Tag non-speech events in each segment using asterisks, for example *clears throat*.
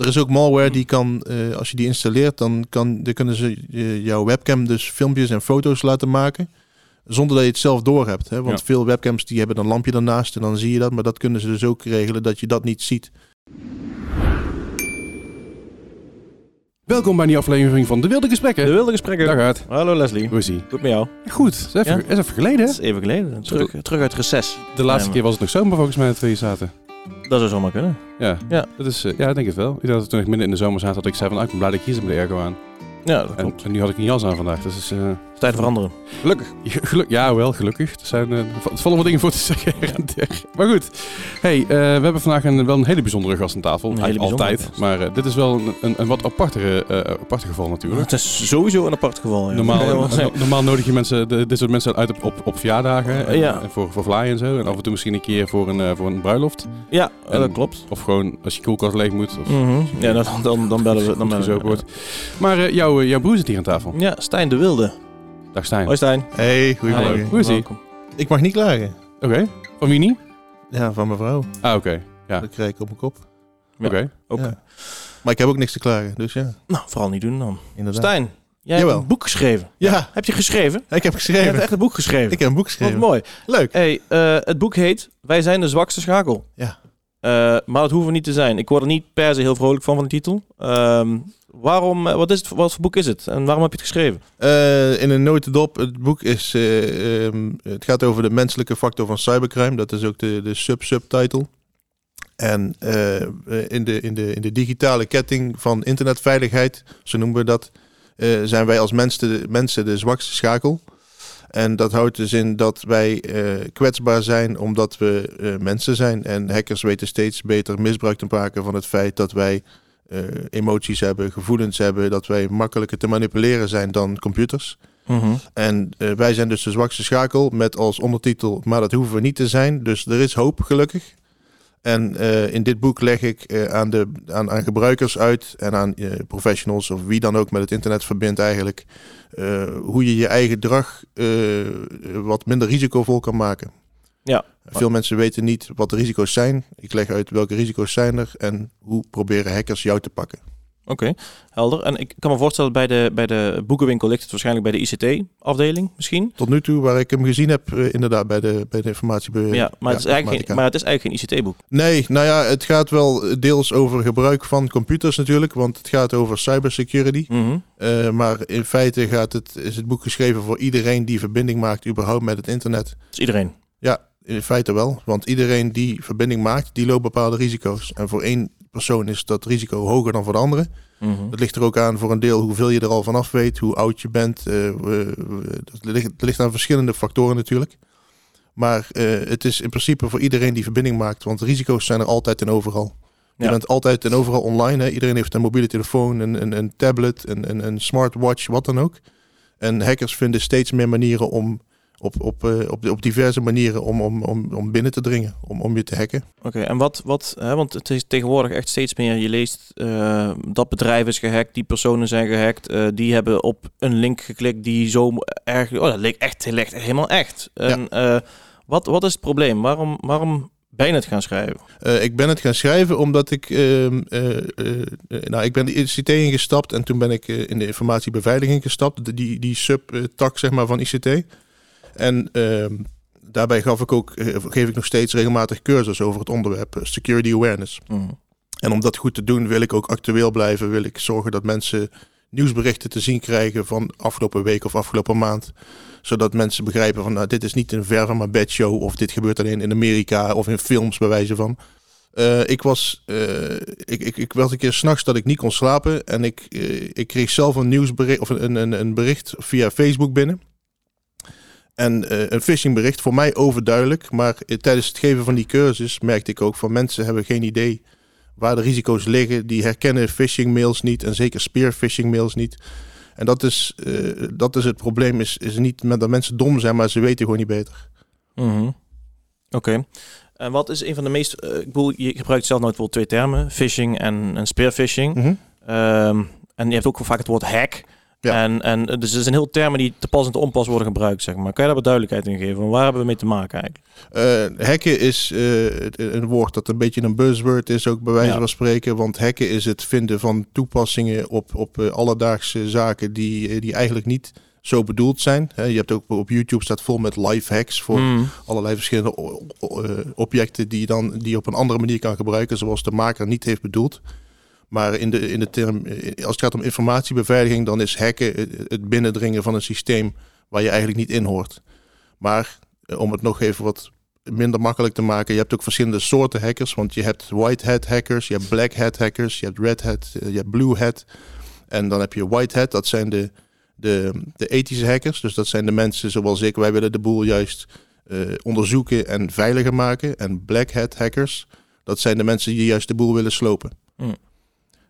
Er is ook malware die kan, eh, als je die installeert, dan, kan, dan kunnen ze jouw webcam dus filmpjes en foto's laten maken. Zonder dat je het zelf doorhebt. Hè? Want Ja. veel webcams die hebben een lampje ernaast en dan zie je dat. Maar dat kunnen ze dus ook regelen dat je dat niet ziet. Welkom bij die aflevering van De Wilde Gesprekken. De wilde gesprekken. Dag uit. Hallo Leslie. Hoe is ie? Goed met jou? Goed, is even, Ja? is even geleden. Hè? is even geleden. Terug, terug uit reces. De laatste Ja, keer was het nog zomer volgens mij dat we hier zaten. Dat zou zomaar kunnen. Ja, Ja. Dat is, eh, ja ik denk het wel. Ik dacht dat toen ik midden in de zomer zat, dat ik zei van, ah, ik ben blij dat ik hier zit met de airco aan. Ja, dat En, klopt. en nu had ik een jas aan vandaag. Dus eh, Tijd veranderen. Gelukkig. geluk, ja, wel, gelukkig. Er zijn, er vallen wat dingen voor te *laughs* zeggen. Maar goed. Hey, eh, we hebben vandaag een, wel een hele bijzondere gast aan tafel. Een hele Eigenlijk bijzondere altijd. gast. Maar eh, dit is wel een, een, een wat apartere, eh aparte geval natuurlijk. Het is sowieso een apart geval. ja. Normaal, Ja, no- normaal nodig je mensen, de- dit soort mensen uit op, op, op verjaardagen. En, Ja. en voor, voor vlaai en zo. En af en toe misschien een keer voor een, voor een bruiloft. Ja, En- dat klopt. Of gewoon als je koelkast leeg moet. Of Mhm. Ja, dan, dan, dan bellen we. Dan bellen we. wordt. Maar eh, jouw, jouw broer zit hier aan tafel. Ja, Stijn de Wilde. Dag Stijn. Hoi Stijn. Hey, goedemorgen. Hallo. Hoe is ie? Welkom. Ik mag niet klagen. Oké. Van wie niet? Ja, van mijn vrouw. Ah, oké. Ja. Dat krijg ik op mijn kop. Oké. Ja. Maar ik heb ook niks te klagen, dus ja, Nou, vooral niet doen dan. inderdaad. Stijn, jij Jawel. hebt een boek geschreven. Ja, Heb je geschreven? ik heb Je hebt geschreven. echt een boek geschreven. Ik heb een boek Wat geschreven. mooi. Leuk. Hey, eh, het boek heet Wij zijn de zwakste schakel. Ja. Eh, maar dat hoeven we niet te zijn. Ik word er niet per se heel vrolijk van van de titel. Ehm, waarom, eh, wat, is het, wat voor boek is het? En waarom heb je het geschreven? Eh, in een notendop, het boek is, eh, ehm, het gaat over de menselijke factor van cybercrime. Dat is ook de, de sub-subtitle. En in, de, in, de, in de digitale ketting van internetveiligheid, zo noemen we dat, zijn wij als mensen de, mensen de zwakste schakel. En dat houdt dus in dat wij kwetsbaar zijn omdat we mensen zijn. En hackers weten steeds beter misbruik te maken van het feit dat wij eh, emoties hebben, gevoelens hebben, dat wij makkelijker te manipuleren zijn dan computers. En eh, wij zijn dus de zwakste schakel met als ondertitel, maar dat hoeven we niet te zijn. Dus er is hoop, gelukkig. En eh, in dit boek leg ik aan, de, aan, aan gebruikers uit en aan professionals of wie dan ook met het internet verbindt eigenlijk, hoe je je eigen gedrag wat minder risicovol kan maken. Ja. Veel mensen weten niet wat de risico's zijn. Ik leg uit welke risico's zijn er en hoe proberen hackers jou te pakken. Oké, helder. En ik kan me voorstellen, bij de, bij de boekenwinkel ligt het waarschijnlijk bij de ICT-afdeling misschien. Tot nu toe, waar ik hem gezien heb, eh, inderdaad bij de, bij de informatiebe... ja, maar, het is eigenlijk geen, maar het is eigenlijk geen ICT-boek. Nee, nou ja, het gaat wel deels over gebruik van computers natuurlijk, want het gaat over cybersecurity. Mhm. Eh, maar in feite gaat het, is het boek geschreven voor iedereen die verbinding maakt überhaupt met het internet. Dus iedereen. In feite wel, want iedereen die verbinding maakt, die loopt bepaalde risico's. En voor één persoon is dat risico hoger dan voor de andere. Mhm. Dat ligt er ook aan voor een deel hoeveel je er al vanaf weet, hoe oud je bent. we- dat ligt, het ligt aan verschillende factoren natuurlijk. Maar eh, het is in principe voor iedereen die verbinding maakt, want risico's zijn er altijd en overal. Je Ja. bent altijd en overal online. Hè? Iedereen heeft een mobiele telefoon, een, een, een tablet, een, een, een smartwatch, wat dan ook. En hackers vinden steeds meer manieren om op, op, eh, op, op diverse manieren om, om, om, om binnen te dringen, om, om je te hacken. Oké, en wat, wat hè, want het is tegenwoordig echt steeds meer, je leest eh, dat bedrijf is gehackt, die personen zijn gehackt, eh, die hebben op een link geklikt die zo erg, oh dat leek echt, leek helemaal echt. En wat, wat is het probleem? Waarom, waarom ben je het gaan schrijven? Ik ben het gaan schrijven omdat ik, ehm, eh, eh, eh, nou, ik ben de ICT ingestapt en toen ben ik in de informatiebeveiliging gestapt, die, die sub-tak zeg maar van ICT. En ehm, daarbij gaf ik ook, eh, geef ik nog steeds regelmatig cursus over het onderwerp eh, security awareness. Mhm. En om dat goed te doen wil ik ook actueel blijven, wil ik zorgen dat mensen nieuwsberichten te zien krijgen van afgelopen week of afgelopen maand. Zodat mensen begrijpen van nou, dit is niet een ver van mijn bedshow of dit gebeurt alleen in Amerika of in films bij wijze van. Eh, ik was, ik, ik, ik was een keer s'nachts dat ik niet kon slapen en ik, ik kreeg zelf een nieuwsbericht of een, een, een bericht via Facebook binnen. En eh, een phishingbericht, voor mij overduidelijk, maar eh, tijdens het geven van die cursus merkte ik ook van mensen hebben geen idee waar de risico's liggen. Die herkennen phishing mails niet en zeker spear phishing mails niet. En dat is, eh, dat is het probleem, is, is niet met dat mensen dom zijn, maar ze weten gewoon niet beter. Mhm. Oké. En wat is een van de meest, ik bedoel, je gebruikt zelf nooit wel twee termen, phishing en, en spearphishing. Mhm. Ehm, en je hebt ook vaak het woord hack. Ja. En, en dus er zijn heel termen die te pas en te onpas worden gebruikt, zeg maar. Kan je daar wat duidelijkheid in geven? Waar hebben we mee te maken eigenlijk? Eh, hacken is eh, een woord dat een beetje een buzzword is, ook bij wijze Ja. van spreken. Want hacken is het vinden van toepassingen op, op eh, alledaagse zaken die, eh, die eigenlijk niet zo bedoeld zijn. Je hebt ook op YouTube staat vol met live hacks voor Hmm. allerlei verschillende eh, objecten die je dan die je op een andere manier kan gebruiken, zoals de maker niet heeft bedoeld. Maar in de, in de term, eh, als het gaat om informatiebeveiliging, dan is hacken het- binnendringen van een systeem waar je eigenlijk niet in hoort. Maar eh, om het nog even wat minder makkelijk te maken, je hebt ook verschillende soorten hackers. Want je hebt white hat hackers, je hebt black hat hackers, je hebt red hat, eh, je hebt blue hat. En dan heb je white hat, dat zijn de, de, de ethische hackers. Dus dat zijn de mensen zoals ik, wij willen de boel juist onderzoeken en veiliger maken. En black hat hackers, dat zijn de mensen die juist de boel willen slopen.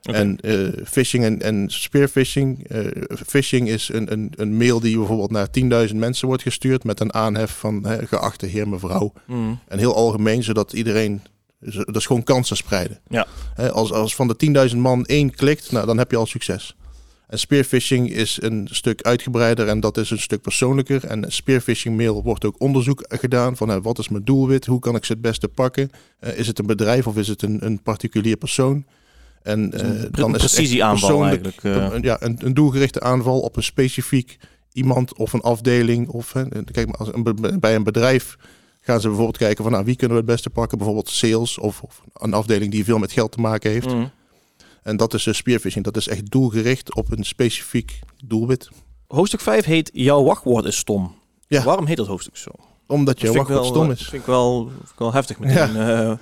En eh, phishing en, en spearphishing. eh, phishing is een, een, een mail die bijvoorbeeld naar 10.000 mensen wordt gestuurd met een aanhef van hè, geachte heer, mevrouw. Hmm. En heel algemeen, zodat iedereen. Dat is gewoon kansen spreiden. Ja. Hè, als, als van de 10.000 man één klikt, nou, dan heb je al succes. En spearphishing is een stuk uitgebreider en dat is een stuk persoonlijker. En spearphishing mail wordt ook onderzoek gedaan van hè, wat is mijn doelwit, hoe kan ik ze het beste pakken. Eh, is het een bedrijf of is het een, een particulier persoon? En Dus eh, pre- dan is persoonlijk, eigenlijk, eh. ja, een, een doelgerichte aanval op een specifiek iemand of een afdeling. Of hè, kijk maar, als een, bij een bedrijf gaan ze bijvoorbeeld kijken van nou, wie kunnen we het beste pakken. Bijvoorbeeld sales of, of een afdeling die veel met geld te maken heeft. Hmm. En dat is de spearphishing. Dat is echt doelgericht op een specifiek doelwit. Hoofdstuk 5 heet Jouw wachtwoord is stom. Ja. Waarom heet dat hoofdstuk zo? Omdat je Dat wachtwoord wel, stom eh, is. vind ik wel, vind ik wel heftig meteen. eh.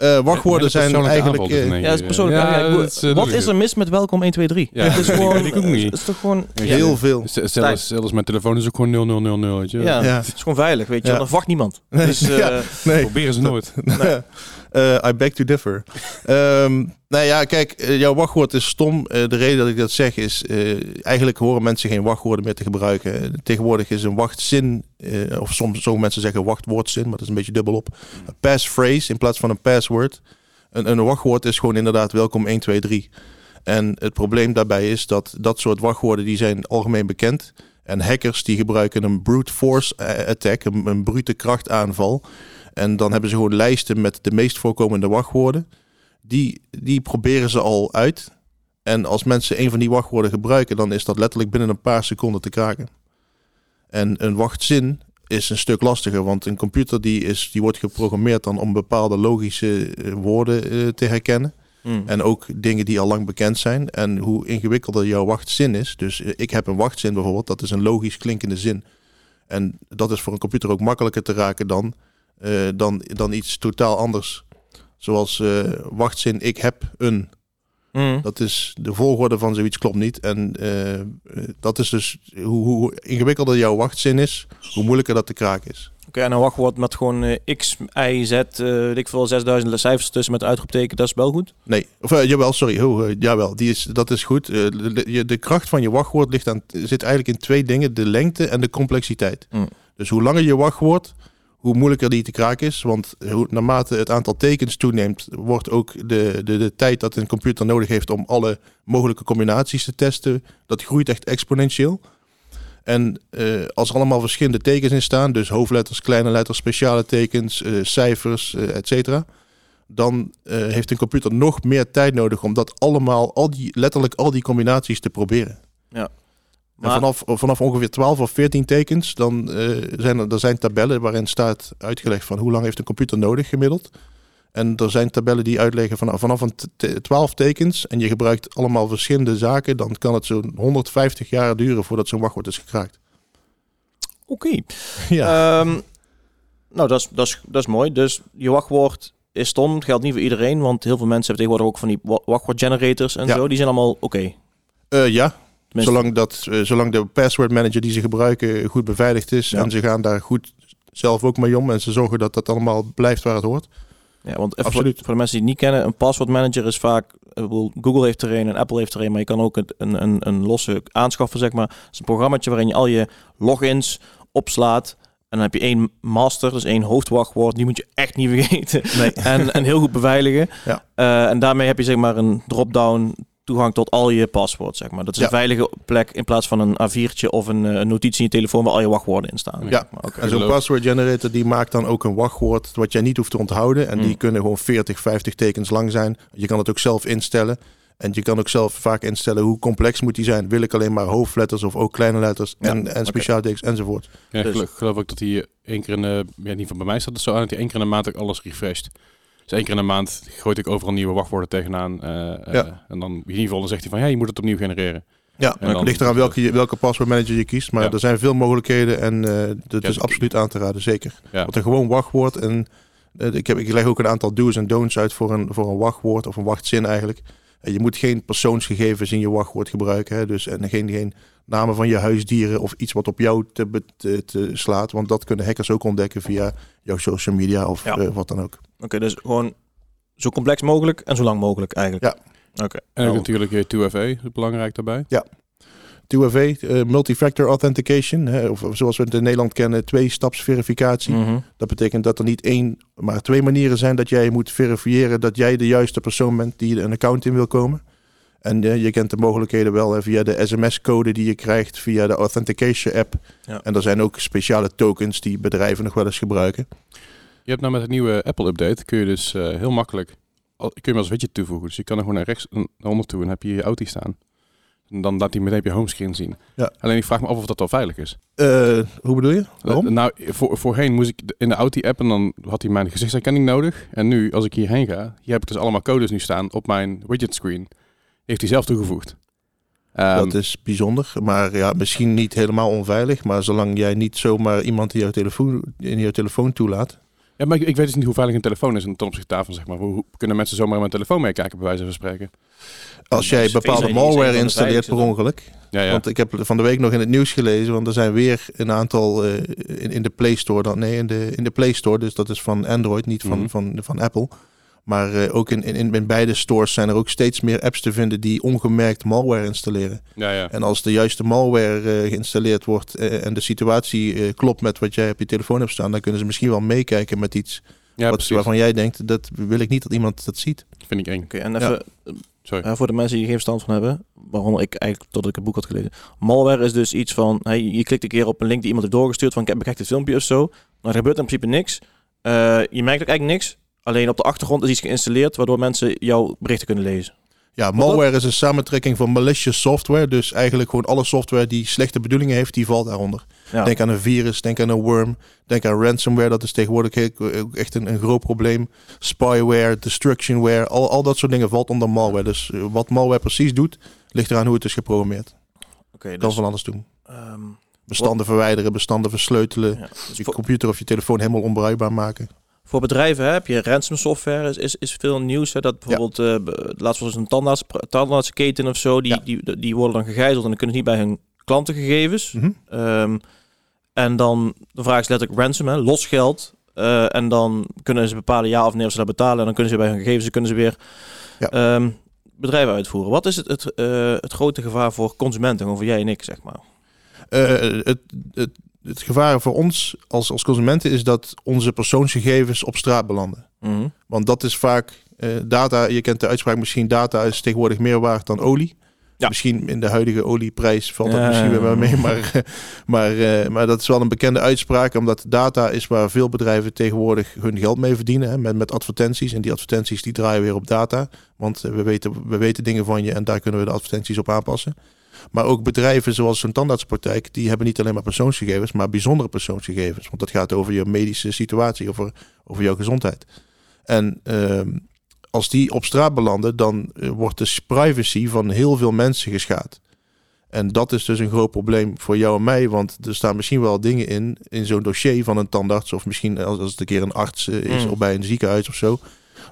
Eh, wachtwoorden zijn eigenlijk... aanval, dus eh, nee. ja, dat is persoonlijk. Ja, Ja, ik- dat is, eh, wat is er mis met welkom 1, 2, 3? Ja, het is dat gewoon, weet ik ook niet. Het is toch gewoon... Ja, heel veel. Zelfs, zelfs mijn telefoon is ook gewoon 0000, weet je. Ja, Ja. het is gewoon veilig, weet je. Ja. Dan wacht niemand. Nee, Dus, *laughs* eh, ja. Nee. Proberen ze nooit. *laughs* Eh, I beg to differ. *laughs* Ehm, nou ja, kijk, eh, jouw wachtwoord is stom. Eh, de reden dat ik dat zeg is, eigenlijk horen mensen geen wachtwoorden meer te gebruiken. Tegenwoordig is een wachtzin, of soms sommige mensen zeggen wachtwoordzin, maar dat is een beetje dubbelop. Een passphrase in plaats van een password. Een, een wachtwoord is gewoon inderdaad welkom 1, 2, 3. En het probleem daarbij is dat dat soort wachtwoorden die zijn algemeen bekend. En hackers die gebruiken een brute force attack, een, een brute krachtaanval. En dan hebben ze gewoon lijsten met de meest voorkomende wachtwoorden. Die, die proberen ze al uit. En als mensen een van die wachtwoorden gebruiken, dan is dat letterlijk binnen een paar seconden te kraken. En een wachtzin is een stuk lastiger, want een computer die, is, die wordt geprogrammeerd dan om bepaalde logische eh, woorden eh, te herkennen. hmm. En ook dingen die al lang bekend zijn. En hoe ingewikkelder jouw wachtzin is. Dus eh, ik heb een wachtzin bijvoorbeeld, dat is een logisch klinkende zin. En dat is voor een computer ook makkelijker te raken dan, eh, dan, dan iets totaal anders. Zoals eh, wachtzin, ik heb een. Hmm. Dat is de volgorde van zoiets klopt niet. En eh, dat is dus hoe, hoe ingewikkelder jouw wachtzin is, hoe moeilijker dat te kraken is. Oké, en een wachtwoord met gewoon X, Y, Z, weet ik veel, 6000 cijfers tussen met uitroepteken, dat is wel goed. Nee, of jawel, sorry. Oh, jawel, die is, dat is goed. De, de kracht van je wachtwoord ligt aan, zit eigenlijk in twee dingen: de lengte en de complexiteit. Mm. Dus hoe langer je wachtwoord, hoe moeilijker die te kraken is. Want hoe, naarmate het aantal tekens toeneemt, wordt ook de, de, de tijd dat een computer nodig heeft om alle mogelijke combinaties te testen, dat groeit echt exponentieel. En eh, als er allemaal verschillende tekens in staan, dus hoofdletters, kleine letters, speciale tekens, eh, cijfers, eh et cetera, dan heeft een computer nog meer tijd nodig om dat allemaal, al die, letterlijk al die combinaties te proberen. En Maar, vanaf, vanaf ongeveer 12 of 14 tekens, dan eh, zijn er, er zijn tabellen waarin staat uitgelegd van hoe lang heeft een computer nodig gemiddeld. En er zijn tabellen die uitleggen van vanaf een t- t- 12 tekens en je gebruikt allemaal verschillende zaken, dan kan het zo'n 150 jaar duren voordat zo'n wachtwoord is gekraakt. Oké. *laughs* Ja. Ehm, nou, dat is, dat, is, dat is mooi. Dus je wachtwoord is stom. Geldt niet voor iedereen, want heel veel mensen hebben tegenwoordig ook van die wa- wachtwoordgenerators en Ja. zo. Die zijn allemaal oké. Eh, ja, Tenminste, zolang, dat, eh, zolang de password manager die ze gebruiken goed beveiligd is Ja. en ze gaan daar goed zelf ook mee om en ze zorgen dat dat allemaal blijft waar het hoort. Ja, want even voor, voor de mensen die het niet kennen, een passwordmanager is vaak, Google heeft er een en Apple heeft er een, maar je kan ook een, een, een losse aanschaffen, zeg maar. Het is een programmaatje waarin je al je logins opslaat. En dan heb je één master, dus één hoofdwachtwoord. Die moet je echt niet *laughs* vergeten. Nee. En, en heel goed beveiligen. Ja. Eh, en daarmee heb je zeg maar een drop-down toegang tot al je paswoord, zeg maar. Dat is Ja. een veilige plek in plaats van een A4'tje of een, eh, een notitie in je telefoon waar al je wachtwoorden in staan. Ja. zeg maar. Oké. En zo'n password generator die maakt dan ook een wachtwoord wat jij niet hoeft te onthouden. En die Hmm. kunnen gewoon 40, 50 tekens lang zijn. Je kan het ook zelf instellen. En je kan ook zelf vaak instellen hoe complex moet die zijn. Wil ik alleen maar hoofdletters of ook kleine letters Ja, en, en speciaal tekens enzovoort. Ja, ik Dus- geloof, geloof ook dat hij één keer in de... Ja, niet van bij mij staat het zo aan dat hij één keer in de maand ook alles refresht. Dus één keer in de maand gooit ik overal nieuwe wachtwoorden tegenaan. eh, eh, Ja. En dan in ieder geval dan zegt hij van, ja, je moet het opnieuw genereren. Ja, En het dan- ligt eraan welke, welke password manager je kiest. Maar Ja. er zijn veel mogelijkheden en eh dat is absoluut aan te raden, zeker. Ja. Want een gewoon wachtwoord en ik, heb, ik leg ook een aantal do's en don'ts uit voor een, voor een wachtwoord of een wachtzin eigenlijk. En je moet geen persoonsgegevens in je wachtwoord gebruiken. Hè? Dus, en geen, geen namen van je huisdieren of iets wat op jou te, te, te slaat. Want dat kunnen hackers ook ontdekken via jouw social media of Ja. wat dan ook. Oké, dus gewoon zo complex mogelijk en zo lang mogelijk eigenlijk. Oké. En ook natuurlijk eh, 2FA, is belangrijk daarbij. 2FA, eh, multi-factor authentication, hè, of zoals we het in Nederland kennen, twee-staps verificatie. Mhm. Dat betekent dat er niet één, maar twee manieren zijn dat jij moet verifiëren dat jij de juiste persoon bent die een account in wil komen. En eh, je kent de mogelijkheden wel hè, via de sms-code die je krijgt via de Authentication app. Ja. En er zijn ook speciale tokens die bedrijven nog wel eens gebruiken. Je hebt nou met het nieuwe Apple-update, kun je dus eh, heel makkelijk, kun je hem als widget toevoegen. Dus je kan er gewoon naar rechts naar onder toe en heb je je Audi staan. En dan laat hij meteen op je homescreen zien. Ja. Alleen ik vraag me af of dat wel veilig is. Eh, hoe bedoel je? Waarom? Eh, nou, voor, voorheen moest ik in de Audi-app en dan had hij mijn gezichtsherkenning nodig. En nu, als ik hierheen ga, hier heb ik dus allemaal codes nu staan op mijn widget screen. Heeft hij zelf toegevoegd. Ehm, dat is bijzonder, maar ja, misschien niet helemaal onveilig. Maar zolang jij niet zomaar iemand in jouw telefoon, in jouw telefoon toelaat. Ja, maar ik, ik weet dus niet hoe veilig een telefoon is en ten opzichte daarvan, zeg maar. Hoe, hoe kunnen mensen zomaar mijn telefoon meekijken, bij wijze van spreken? Als jij dus bepaalde van malware installeert per ongeluk. Ja, ja. Want ik heb van de week nog in het nieuws gelezen, want er zijn weer een aantal eh, in, in de Play Store dan, nee, in de, in de Play Store, dus dat is van Android, niet van, Mhm. van, van Apple. Maar eh, ook in, in, in beide stores zijn er ook steeds meer apps te vinden die ongemerkt malware installeren. ja, ja. En als de juiste malware eh, geïnstalleerd wordt eh, en de situatie klopt met wat jij op je telefoon hebt staan, dan kunnen ze misschien wel meekijken met iets ja wat, waarvan jij denkt, dat wil ik niet dat iemand dat ziet. Vind ik eng. Oké, en even Sorry. voor de mensen die er geen verstand van hebben, waaronder ik eigenlijk totdat ik het boek had gelezen. Malware is dus iets van, hey, je klikt een keer op een link die iemand heeft doorgestuurd van, ik heb bekijk dit filmpje of zo. Dan gebeurt in principe niks. Eh, je merkt ook eigenlijk niks. Alleen op de achtergrond is iets geïnstalleerd waardoor mensen jouw berichten kunnen lezen. Ja, malware is een samentrekking van malicious software. Dus eigenlijk gewoon alle software die slechte bedoelingen heeft, die valt daaronder. Ja. Denk aan een virus, denk aan een worm, denk aan ransomware. Dat is tegenwoordig echt een, een groot probleem. Spyware, destructionware, al, al dat soort dingen valt onder malware. Dus eh, wat malware precies doet, ligt eraan hoe het is geprogrammeerd. Oké, Kan dus, van alles doen. ehm, Bestanden verwijderen, bestanden versleutelen. ja, dus Je computer of je telefoon helemaal onbruikbaar maken. Voor bedrijven hè, heb je ransom software, is, is, is veel nieuws. Hè, dat bijvoorbeeld, eh laatst was een tandarts, tandartsketen of zo, die, Ja. die, die worden dan gegijzeld en dan kunnen ze niet bij hun klantengegevens. Mhm. Ehm, en dan de vraag is letterlijk ransom, hè, los geld. Eh, en dan kunnen ze bepalen ja of nee of ze dat betalen. En dan kunnen ze bij hun gegevens kunnen ze weer Ja. ehm, bedrijven uitvoeren. Wat is het, het, eh, het grote gevaar voor consumenten, gewoon voor jij en ik, zeg maar? Het, het, het gevaar voor ons als, als consumenten is dat onze persoonsgegevens op straat belanden. Mhm. Want dat is vaak eh, data. Je kent de uitspraak misschien data is tegenwoordig meer waard dan olie. Ja. Misschien in de huidige olieprijs valt dat Ja, misschien weer mee. *laughs* Maar, maar, eh, maar dat is wel een bekende uitspraak. Omdat data is waar veel bedrijven tegenwoordig hun geld mee verdienen. Hè, met, met advertenties. En die advertenties die draaien weer op data. Want eh, we weten, we weten dingen van je en daar kunnen we de advertenties op aanpassen. Maar ook bedrijven zoals zo'n tandartspraktijk, die hebben niet alleen maar persoonsgegevens, maar bijzondere persoonsgegevens. Want dat gaat over je medische situatie, over, over jouw gezondheid. En ehm, als die op straat belanden, dan eh, wordt de privacy van heel veel mensen geschaad. En dat is dus een groot probleem voor jou en mij, want er staan misschien wel dingen in, in zo'n dossier van een tandarts, of misschien als, als het een keer een arts eh, is, Mm. of bij een ziekenhuis of zo,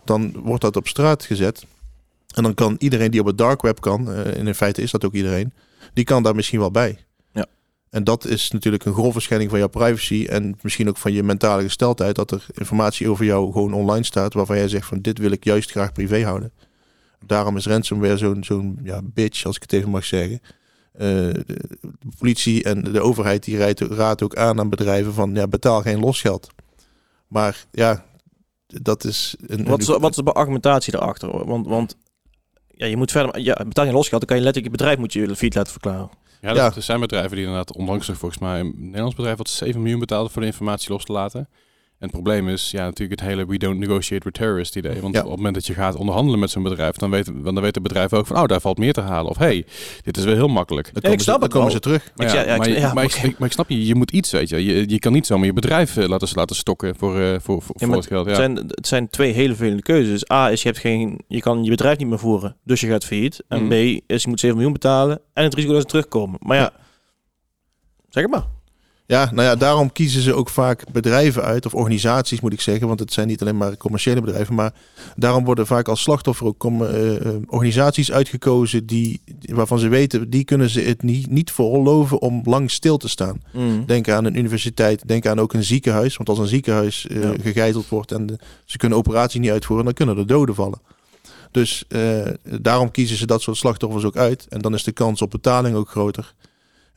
dan wordt dat op straat gezet. En dan kan iedereen die op het dark web kan, eh, en in feite is dat ook iedereen, die kan daar misschien wel bij. Ja. En dat is natuurlijk een grove schending van jouw privacy en misschien ook van je mentale gesteldheid, dat er informatie over jou gewoon online staat waarvan jij zegt van dit wil ik juist graag privé houden. Daarom is ransomware zo'n zo'n ja, bitch, als ik het even mag zeggen. Eh, de, politie en de overheid die rijdt, raadt ook aan aan bedrijven van ja, betaal geen losgeld. Maar ja, dat is een, Wat is, een- wat is de argumentatie daarachter? Want, want ja, je moet verder... Ja, betaal je losgeld, dan kan je letterlijk je bedrijf moet je failliet laten verklaren. Ja, dat- er zijn bedrijven die inderdaad onlangs nog volgens mij een Nederlands bedrijf wat 7 miljoen betaalde voor de informatie los te laten. En het probleem is ja natuurlijk het hele we don't negotiate with terrorists idee. Want Ja. op het moment dat je gaat onderhandelen met zo'n bedrijf, dan weet, dan weet het bedrijf ook van oh daar valt meer te halen. Of hey, dit is wel heel makkelijk. Dan ik komen, ze, snap dan het komen ze terug. Maar Ik ja, zeg- ja, ik- maar, je- ja, maar, ik, oké. ik- maar ik snap je, je moet iets, weet je. Je, je kan niet zomaar je bedrijf eh, laten, laten stokken voor, eh, voor, voor, Ja, voor het geld. Ja. Het, zijn, het zijn twee hele vervelende keuzes. A is je, hebt geen, je kan je bedrijf niet meer voeren, dus je gaat failliet. En Mm. B is je moet 7 miljoen betalen en het risico dat ze terugkomen. Maar ja, zeg het maar. Ja, nou ja, daarom kiezen ze ook vaak bedrijven uit, of organisaties moet ik zeggen, want het zijn niet alleen maar commerciële bedrijven, maar daarom worden vaak als slachtoffer ook eh, eh, organisaties uitgekozen die, waarvan ze weten, die kunnen ze het niet, niet veroorloven om lang stil te staan. Mm. Denk aan een universiteit, denk aan ook een ziekenhuis, want als een ziekenhuis eh, Ja. gegijzeld wordt en de- ze kunnen operatie niet uitvoeren, dan kunnen er doden vallen. Dus eh, daarom kiezen ze dat soort slachtoffers ook uit. En dan is de kans op betaling ook groter.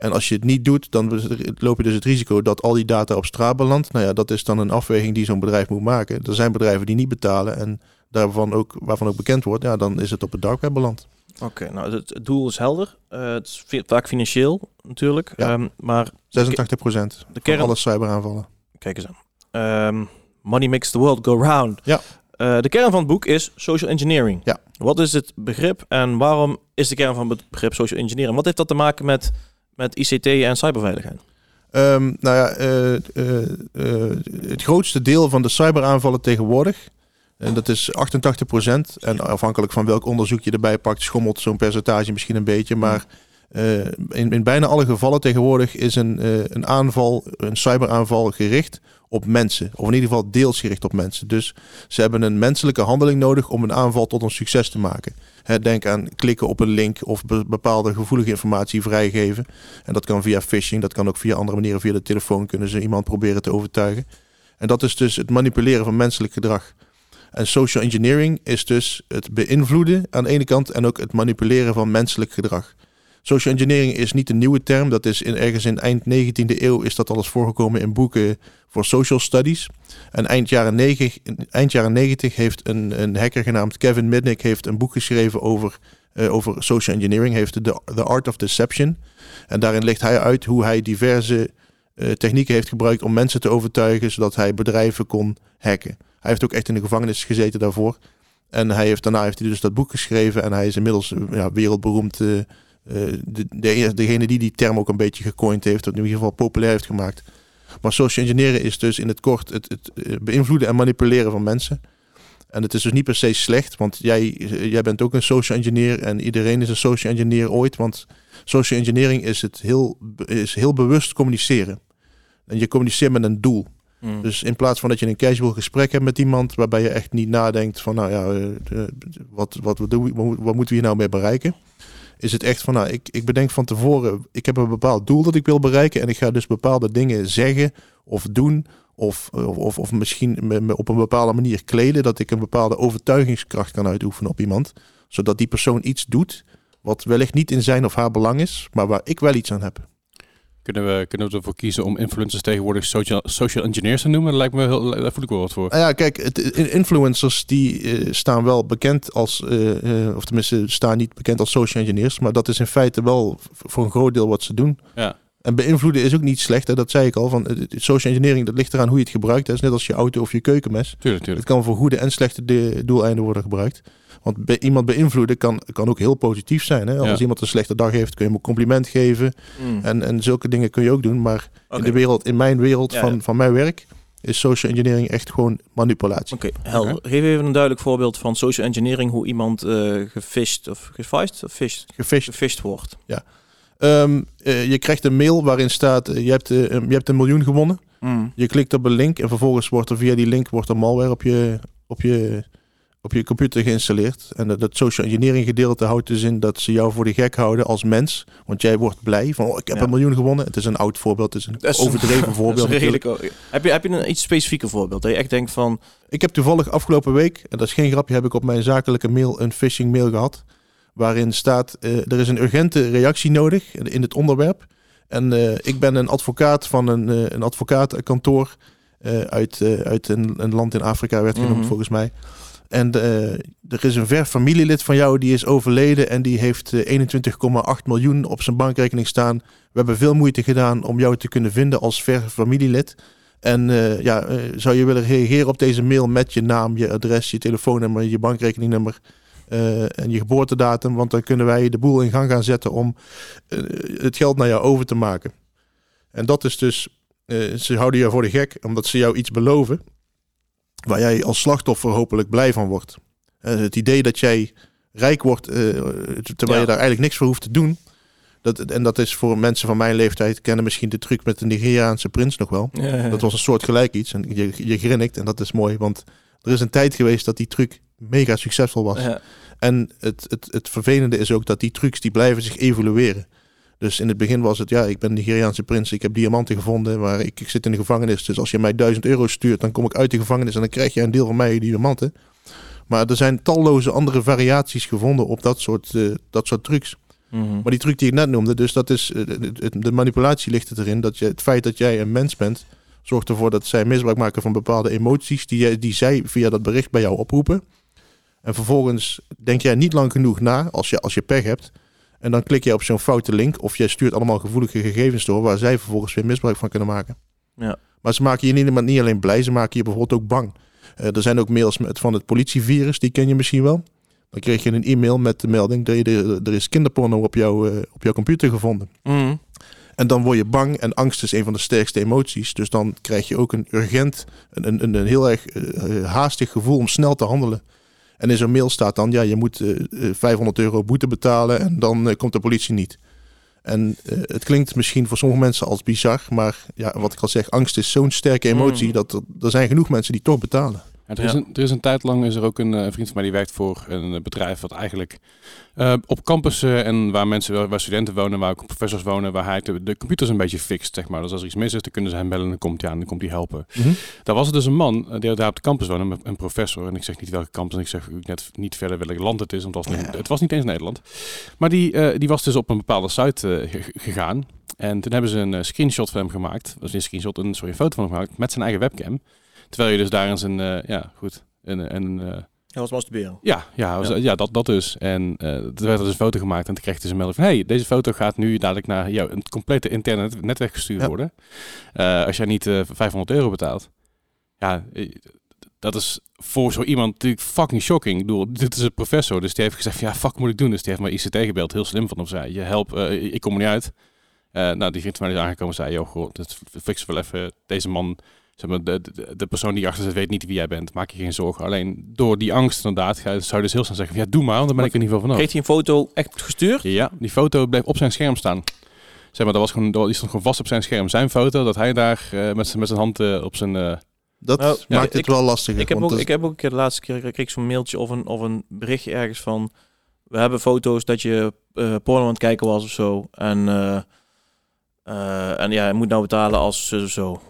En als je het niet doet, dan loop je dus het risico dat al die data op straat belandt. Nou ja, dat is dan een afweging die zo'n bedrijf moet maken. Er zijn bedrijven die niet betalen en daarvan ook, waarvan ook bekend wordt, ja, dan is het op het dark web beland. Oké, nou het, het doel is helder. Eh, het is vaak financieel natuurlijk. Ja. Ehm, maar 86 procent de van kern... alle cyberaanvallen. Kijk eens aan. Ehm, money makes the world go round. Ja. Eh, de kern van het boek is social engineering. Ja. Wat is het begrip en waarom is de kern van het begrip social engineering? Wat heeft dat te maken met, met ICT en cyberveiligheid? Ehm, nou ja, eh, eh, eh, het grootste deel van de cyberaanvallen tegenwoordig, en dat is 88 procent, en afhankelijk van welk onderzoek je erbij pakt, schommelt zo'n percentage misschien een beetje, maar eh, in, in bijna alle gevallen tegenwoordig is een, een aanval, een cyberaanval gericht op mensen, of in ieder geval deels gericht op mensen. Dus ze hebben een menselijke handeling nodig om een aanval tot een succes te maken. Denk aan klikken op een link of be- bepaalde gevoelige informatie vrijgeven. En dat kan via phishing, dat kan ook via andere manieren. Via de telefoon kunnen ze iemand proberen te overtuigen. En dat is dus het manipuleren van menselijk gedrag. En social engineering is dus het beïnvloeden aan de ene kant en ook het manipuleren van menselijk gedrag. Social engineering is niet een nieuwe term. Dat is in, ergens in eind 19e eeuw is dat alles voorgekomen in boeken voor social studies. En eind jaren, 90, eind jaren 90 heeft een, een hacker genaamd Kevin Mitnick heeft een boek geschreven over, eh, over social engineering. Heeft de The Art of Deception. En daarin legt hij uit hoe hij diverse eh, technieken heeft gebruikt om mensen te overtuigen, zodat hij bedrijven kon hacken. Hij heeft ook echt in de gevangenis gezeten daarvoor. En hij heeft, daarna heeft hij dus dat boek geschreven en hij is inmiddels eh, ja, wereldberoemd. De, de, degene die die term ook een beetje gecoind heeft, of in ieder geval populair heeft gemaakt. Maar social engineeren is dus in het kort het, het eh, beïnvloeden en manipuleren van mensen. En het is dus niet per se slecht, want jij, eh, jij bent ook een social engineer en iedereen is een social engineer ooit. Want social engineering is, het heel, is heel bewust communiceren. En je communiceert met een doel. Mm. Dus in plaats van dat je een casual gesprek hebt met iemand waarbij je echt niet nadenkt van, nou ja, eh, eh, wat, wat, wat, doen we- wat, wat moeten we hier nou mee bereiken? Is het echt van, nou, ik, ik bedenk van tevoren, ik heb een bepaald doel dat ik wil bereiken en ik ga dus bepaalde dingen zeggen of doen of, of, of, misschien me op een bepaalde manier kleden dat ik een bepaalde overtuigingskracht kan uitoefenen op iemand, zodat die persoon iets doet wat wellicht niet in zijn of haar belang is, maar waar ik wel iets aan heb. Kunnen we, kunnen we ervoor kiezen om influencers tegenwoordig social, social engineers te noemen? Dat lijkt me heel, daar voel ik wel wat voor. Nou ja, kijk, het, influencers die eh, staan wel bekend als, eh, eh, of tenminste staan niet bekend als social engineers, maar dat is in feite wel voor een groot deel wat ze doen. Ja. En beïnvloeden is ook niet slecht, hè, dat zei ik al. Van, social engineering, dat ligt eraan hoe je het gebruikt. Dat is net als je auto of je keukenmes. Tuurlijk, tuurlijk. Het kan voor goede en slechte de- doeleinden worden gebruikt. Want bij iemand beïnvloeden kan, kan ook heel positief zijn. Hè? Als Ja. iemand een slechte dag heeft, kun je hem een compliment geven. Mm. En, en zulke dingen kun je ook doen. Maar in de wereld, in mijn wereld Ja, van, ja. van mijn werk, is social engineering echt gewoon manipulatie. Oké, helder. Geef even een duidelijk voorbeeld van social engineering, hoe iemand eh gefisht of gefished of fished, Gefisht. gefished wordt. Ehm, eh, je krijgt een mail waarin staat, eh, je, hebt, je hebt een miljoen gewonnen. Mm. Je klikt op een link en vervolgens wordt er via die link wordt er malware op je, op je, op je computer geïnstalleerd. En dat, dat social engineering gedeelte houdt dus in dat ze jou voor de gek houden als mens. Want jij wordt blij van, oh, ik heb Ja. een miljoen gewonnen. Het is een oud voorbeeld, het is een overdreven *laughs* voorbeeld. Redelijk, heb, je, heb je een iets specifieker voorbeeld? Dat je echt denkt van, Ik heb toevallig afgelopen week, en dat is geen grapje, heb ik op mijn zakelijke mail een phishing mail gehad. Waarin staat, eh, er is een urgente reactie nodig in het onderwerp. En eh, ik ben een advocaat van een, eh, een advocaatkantoor uit, uit een, een land in Afrika, werd genoemd Mhm. volgens mij. En eh, er is een ver familielid van jou die is overleden en die heeft eh, 21,8 miljoen op zijn bankrekening staan. We hebben veel moeite gedaan om jou te kunnen vinden als ver familielid. En eh, ja, eh, zou je willen reageren op deze mail met je naam, je adres, je telefoonnummer, je bankrekeningnummer eh, en je geboortedatum? Want dan kunnen wij de boel in gang gaan zetten om eh, het geld naar jou over te maken. En dat is dus, eh, ze houden jou voor de gek omdat ze jou iets beloven waar jij als slachtoffer hopelijk blij van wordt. Eh, het idee dat jij rijk wordt eh, terwijl Ja. je daar eigenlijk niks voor hoeft te doen. Dat, en dat is voor mensen van mijn leeftijd kennen misschien de truc met de Nigeriaanse prins nog wel. Dat was een soort gelijk iets. En je, je grinnikt en dat is mooi. Want er is een tijd geweest dat die truc mega succesvol was. En het, het, het vervelende is ook dat die trucs die blijven zich evolueren. Dus in het begin was het, ja, ik ben Nigeriaanse prins, ik heb diamanten gevonden, maar ik, ik zit in de gevangenis. Dus als je mij 1000 euro stuurt, dan kom ik uit de gevangenis en dan krijg je een deel van mij die diamanten. Maar er zijn talloze andere variaties gevonden op dat soort, eh, dat soort trucs. Mhm. Maar die truc die ik net noemde, dus dat is, eh, de manipulatie ligt het erin dat je, het feit dat jij een mens bent, zorgt ervoor dat zij misbruik maken van bepaalde emoties die, die zij via dat bericht bij jou oproepen. En vervolgens denk jij niet lang genoeg na, als je, als je pech hebt. En dan klik je op zo'n foute link of jij stuurt allemaal gevoelige gegevens door waar zij vervolgens weer misbruik van kunnen maken. Ja. Maar ze maken je niet, niet alleen blij, ze maken je bijvoorbeeld ook bang. Eh, er zijn ook mails met, van het politievirus, die ken je misschien wel. Dan kreeg je een e-mail met de melding dat je er, is kinderporno op, jouw eh, op jouw computer gevonden. Mhm. En dan word je bang en angst is een van de sterkste emoties. Dus dan krijg je ook een urgent, een, een, een, heel erg eh, haastig gevoel om snel te handelen. En in zo'n mail staat dan, ja, je moet eh, eh, 500 euro boete betalen en dan eh, komt de politie niet. En eh, het klinkt misschien voor sommige mensen als bizar, maar ja, wat ik al zeg, angst is zo'n sterke emotie Mm. dat er, er zijn genoeg mensen die toch betalen. Er, is een, er is een tijd lang is er ook een, eh, vriend van mij die werkt voor een eh, bedrijf wat eigenlijk eh, op campussen en waar mensen, waar studenten wonen, waar ook professors wonen, waar hij de, de computers een beetje fixt, zeg maar. Dus als er iets mis is, dan kunnen ze hem bellen en dan komt hij aan en dan komt hij helpen. Daar was er dus een man die daar op de campus woonde, een- professor. En ik zeg niet welke campus, en ik zeg net niet verder welk land het is, want het was niet, het was niet eens Nederland. Maar die, die was dus op een bepaalde site ge- gegaan. En toen hebben ze een screenshot van hem gemaakt. Dat is een screenshot, een, sorry, een foto van hem gemaakt met zijn eigen webcam. Terwijl je dus daar in zijn, eh, ja goed, een, een, eh, Hij was masturberen. ja, ja, was- Ja. ja. dat, dat dus. En eh toen werd er dus een foto gemaakt en toen kreeg dus een melding van... hey, deze foto gaat nu dadelijk naar jou een complete interne net- netwerk gestuurd Ja. worden. Als jij niet eh 500 euro betaalt. Ja, dat is voor zo iemand natuurlijk fucking shocking. Ik bedoel, dit is een professor, dus die heeft gezegd... ja, fuck moet ik doen? Dus die heeft maar ICT gebeld, heel slim van hem. Zei, je help, ik kom er niet uit. Nou, die vriend van mij is aangekomen en zei... joh, goh, dat fixen we wel even. Deze man... Zeg maar, de, de, de persoon die achter zit weet niet wie jij bent. Maak je geen zorgen. Alleen door die angst inderdaad ga- zou je dus heel snel zeggen... ja, doe maar, want dan ben ik er in ieder geval vanaf. Kreeg hij een foto echt gestuurd? Ja, die foto bleef op zijn scherm staan. Zeg maar, dat was gewoon, die stond gewoon vast op zijn scherm. Zijn foto, dat hij daar eh, met, zijn- met zijn hand eh, op zijn... eh, Dat Nou, ja, maakt het ik- wel lastiger. Ik heb, ook, ik heb ook een keer de laatste keer kreeg ik zo'n mailtje of een, of een berichtje ergens van... We hebben foto's dat je eh porno aan het kijken was of zo. En, eh, eh, en ja, je moet nou betalen als zo. zo.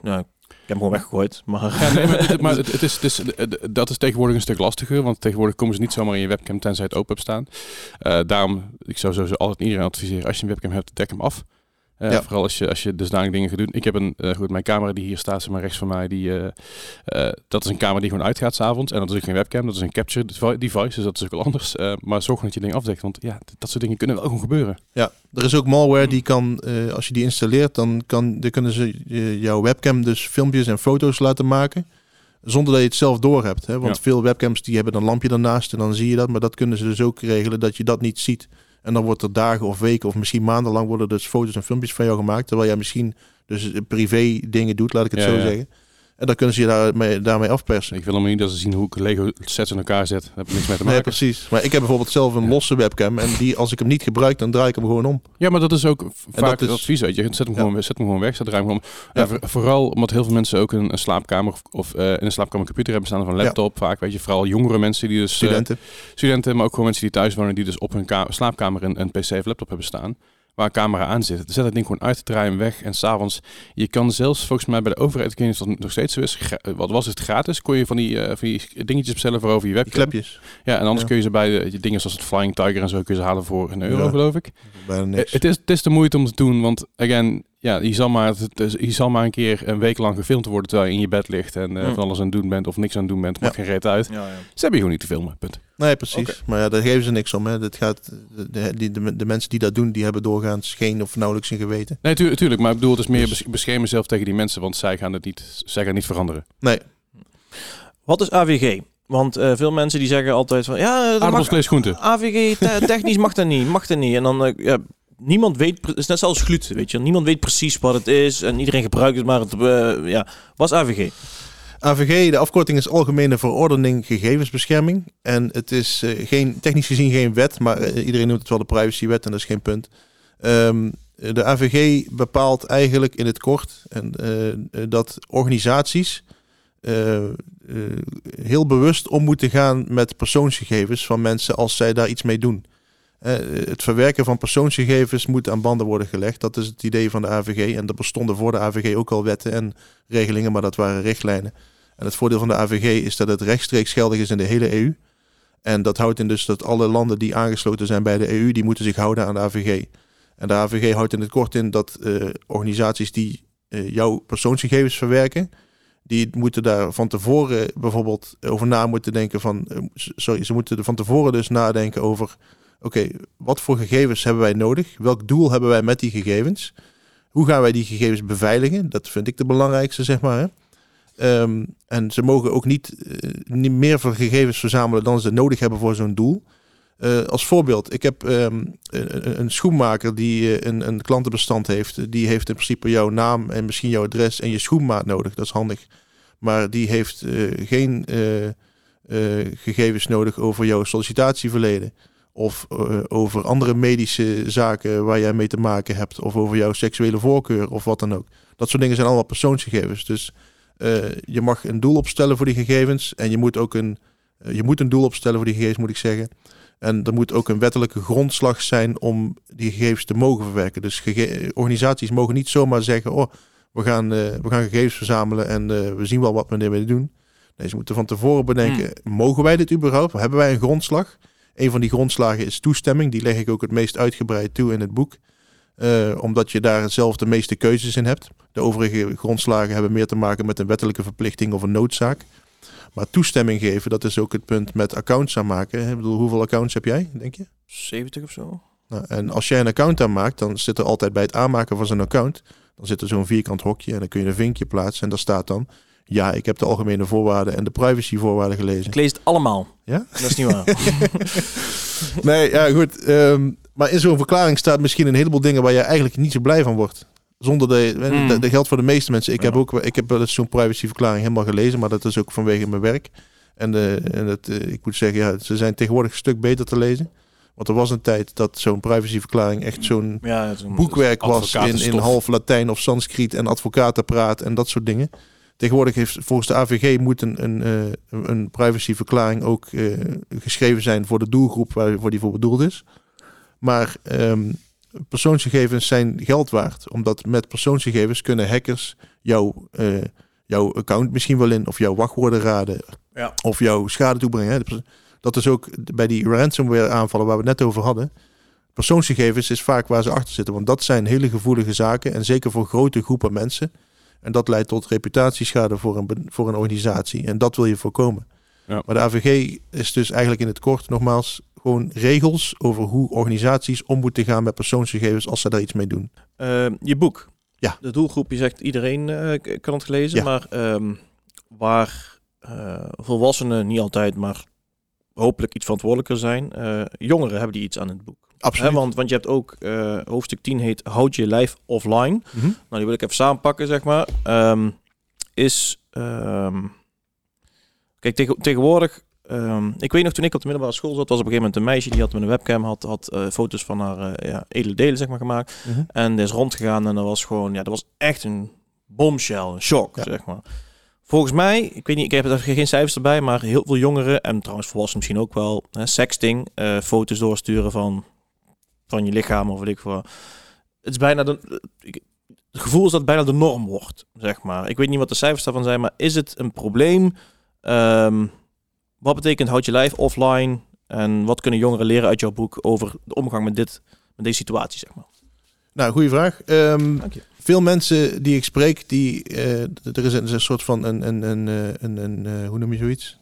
Heb hem gewoon weggegooid. Maar Ja, nee, maar, het, maar *laughs* het, het is, het is, eh, dat is tegenwoordig een stuk lastiger, want tegenwoordig komen ze niet zomaar in je webcam tenzij het open hebt staan. Eh, daarom, ik zou sowieso altijd iedereen adviseren, als je een webcam hebt, dek hem af. Eh, Ja. Vooral als je, als je dusdanig dingen gaat doen. Ik heb een, eh, goed, mijn camera die hier staat, zeg maar rechts van mij, die, eh, dat is een camera die gewoon uitgaat s'avonds. En dat is ook geen webcam, dat is een capture devi- device, dus dat is ook wel anders. Maar zorg dat je dingen afdekt, want ja, dat soort dingen kunnen wel gewoon gebeuren. Ja, er is ook malware die kan, als je die installeert, dan, kan, dan kunnen ze jouw webcam dus filmpjes en foto's laten maken. Zonder dat je het zelf doorhebt. Hè? Want Ja. veel webcams die hebben een lampje ernaast en dan zie je dat. Maar dat kunnen ze dus ook regelen dat je dat niet ziet. En dan wordt er dagen of weken of misschien maandenlang worden dus foto's en filmpjes van jou gemaakt. Terwijl jij misschien dus privé dingen doet, laat ik het Ja, zo ja. zeggen. En dan kunnen ze je daarmee, daarmee afpersen. Ik wil helemaal niet dat ze zien hoe ik Lego sets in elkaar zet. Daar heb ik niks mee te Nee, maken. precies. Maar ik heb bijvoorbeeld zelf een losse webcam. En die, als ik hem niet gebruik, dan draai ik hem gewoon om. Ja, maar dat is ook vaak dat het advies. Weet je. Zet hem, Ja. gewoon, zet hem gewoon weg, zet ruim gewoon. Ja. En voor- vooral omdat heel veel mensen ook een, een slaapkamer of, of eh, in een slaapkamer computer hebben staan of een Ja. laptop. Vaak weet je, vooral jongere mensen die dus... eh, Studenten. studenten, maar ook gewoon mensen die thuis wonen die dus op hun ka- slaapkamer een, een pc of laptop hebben staan. Waar een camera aan zit. Zet dat ding gewoon uit, draai hem weg. En s'avonds, je kan zelfs volgens mij bij de overheid, ik weet niet of dat nog steeds zo is, wat was het gratis, kon je van die, eh, van die dingetjes bestellen voor over je Die webcam. klepjes. Ja, en anders Ja. kun je ze bij de, die dingen zoals het Flying Tiger en zo kun je ze halen voor een euro, Ja. geloof ik. Bijna Eh, niks. Het is, het is de moeite om te doen, want again, ja, je zal, maar, je zal maar een keer een week lang gefilmd worden terwijl je in je bed ligt en eh, Hm. van alles aan het doen bent of niks aan het doen bent. Maakt Ja. geen reet uit. Ja, ja. Ze hebben je gewoon niet te filmen. Punt. Nee, precies. Maar ja, daar geven ze niks om. Hè. Dat gaat, de, de, die- de, de mensen die dat doen, die hebben doorgaans geen of nauwelijks een geweten. Nee, tu- tuurlijk. Maar ik bedoel, het is meer Dus- bes- bescherm jezelf tegen die mensen, want zij gaan het niet, zij gaan niet veranderen. Nee, Wat is AVG? Want eh, veel mensen die zeggen altijd van ja, dat mag, Aardappels, groenten. AVG te- technisch mag dat niet, mag dat niet. En dan, eh, ja, niemand weet, het is net zoals gluten, weet je. Niemand weet precies wat het is en iedereen gebruikt het, maar het, eh, ja. Wat is AVG? AVG, de afkorting is Algemene Verordening Gegevensbescherming. En het is eh, geen, technisch gezien geen wet, maar eh, iedereen noemt het wel de privacywet en dat is geen punt. Ehm, de AVG bepaalt eigenlijk in het kort en, dat organisaties heel bewust om moeten gaan met persoonsgegevens van mensen als zij daar iets mee doen. Eh, het verwerken van persoonsgegevens moet aan banden worden gelegd. Dat is het idee van de AVG. En er bestonden voor de AVG ook al wetten en regelingen, maar dat waren richtlijnen. En het voordeel van de AVG is dat het rechtstreeks geldig is in de hele EU. En dat houdt in dus dat alle landen die aangesloten zijn bij de EU, die moeten zich houden aan de AVG. En de AVG houdt in het kort in dat eh, organisaties die eh, jouw persoonsgegevens verwerken, die moeten daar van tevoren bijvoorbeeld over na moeten denken van, sorry, ze moeten er van tevoren dus nadenken over, oké, wat voor gegevens hebben wij nodig? Welk doel hebben wij met die gegevens? Hoe gaan wij die gegevens beveiligen? Dat vind ik de belangrijkste, zeg maar. Hè? Ehm, en ze mogen ook niet, eh, niet meer van gegevens verzamelen dan ze nodig hebben voor zo'n doel. Eh, als voorbeeld, ik heb ehm, een, schoenmaker die eh, een, een klantenbestand heeft. Die heeft in principe jouw naam en misschien jouw adres en je schoenmaat nodig. Dat is handig. Maar die heeft geen gegevens nodig over jouw sollicitatieverleden. Of eh, over andere medische zaken waar jij mee te maken hebt. Of over jouw seksuele voorkeur of wat dan ook. Dat soort dingen zijn allemaal persoonsgegevens. Dus eh, je mag een doel opstellen voor die gegevens. En je moet ook een, eh, je moet een doel opstellen voor die gegevens, moet ik zeggen. En er moet ook een wettelijke grondslag zijn om die gegevens te mogen verwerken. Dus organisaties mogen niet zomaar zeggen: Oh, we gaan, we gaan gegevens verzamelen en we zien wel wat we ermee doen. Nee, ze moeten van tevoren bedenken: mogen wij dit überhaupt? Hebben wij een grondslag? Een van die grondslagen is toestemming. Die leg ik ook het meest uitgebreid toe in het boek. Eh, omdat je daar zelf de meeste keuzes in hebt. De overige grondslagen hebben meer te maken met een wettelijke verplichting of een noodzaak. Maar toestemming geven, dat is ook het punt met accounts aanmaken. Ik bedoel, hoeveel accounts heb jij, denk je? 70 of zo? Nou, en als jij een account aanmaakt, dan zit er altijd bij het aanmaken van zo'n account, dan zit er zo'n vierkant hokje en dan kun je een vinkje plaatsen en daar staat dan, ja, ik heb de algemene voorwaarden en de privacyvoorwaarden gelezen. Ik lees het allemaal. Ja? Dat is niet waar. *laughs* Nee, ja goed. ehm, maar in zo'n verklaring staat misschien een heleboel dingen waar je eigenlijk niet zo blij van wordt. Zonder de, Hmm. dat, dat geldt voor de meeste mensen. Ik heb ook, ik heb wel eens zo'n privacyverklaring helemaal gelezen, maar dat is ook vanwege mijn werk. En, eh, en het, eh, ik moet zeggen, ja, ze zijn tegenwoordig een stuk beter te lezen. Want er was een tijd dat zo'n privacyverklaring echt zo'n ja, boekwerk was in, in half Latijn of Sanskriet en advocatenpraat en dat soort dingen. Tegenwoordig heeft volgens de AVG moet een, een, eh, een privacyverklaring ook eh, geschreven zijn voor de doelgroep waarvoor die voor bedoeld is. Maar ehm, persoonsgegevens zijn geld waard, omdat met persoonsgegevens kunnen hackers jouw, eh, jouw account misschien wel in of jouw wachtwoorden raden Ja. of jouw schade toebrengen. Dat is ook bij die ransomware aanvallen waar we het net over hadden. Persoonsgegevens is vaak waar ze achter zitten, want dat zijn hele gevoelige zaken en zeker voor grote groepen mensen. En dat leidt tot reputatieschade voor een, voor een organisatie. En dat wil je voorkomen. Ja. Maar de AVG is dus eigenlijk in het kort nogmaals gewoon regels over hoe organisaties om moeten gaan met persoonsgegevens als ze daar iets mee doen. Eh, je boek. Ja. De doelgroep, je zegt iedereen eh, kan het lezen, Ja. maar ehm, waar eh, volwassenen niet altijd, maar hopelijk iets verantwoordelijker zijn, eh, jongeren hebben die iets aan het boek. Absoluut. Hè, want, want je hebt ook, eh, hoofdstuk 10 heet Houd je lijf offline. Mhm. Nou, die wil ik even samenpakken, zeg maar. Ehm, is, ehm, kijk, tegen, tegenwoordig, ehm, ik weet nog toen ik op de middelbare school zat, was op een gegeven moment een meisje die had met een webcam, had, had eh, foto's van haar eh, ja, edele delen, zeg maar, gemaakt. Mhm. En die is rondgegaan en dat was gewoon, ja, dat was echt een bombshell, een shock, Ja. zeg maar. Volgens mij, ik weet niet, ik heb er geen cijfers erbij, maar heel veel jongeren, en trouwens volwassenen misschien ook wel, hè, sexting, foto's doorsturen van, van je lichaam of weet ik wat. Het is bijna de, ik- het gevoel is dat het bijna de norm wordt, zeg maar. Ik weet niet wat de cijfers daarvan zijn, maar is het een probleem? Ehm, wat betekent houd je lijf offline? En wat kunnen jongeren leren uit jouw boek over de omgang met, dit, met deze situatie, zeg maar? Nou, goede vraag. Ehm, Dank je. veel mensen die ik spreek, die, er is een, er is een soort van een, een, een, eh, een, een eh, hoe noem je zoiets?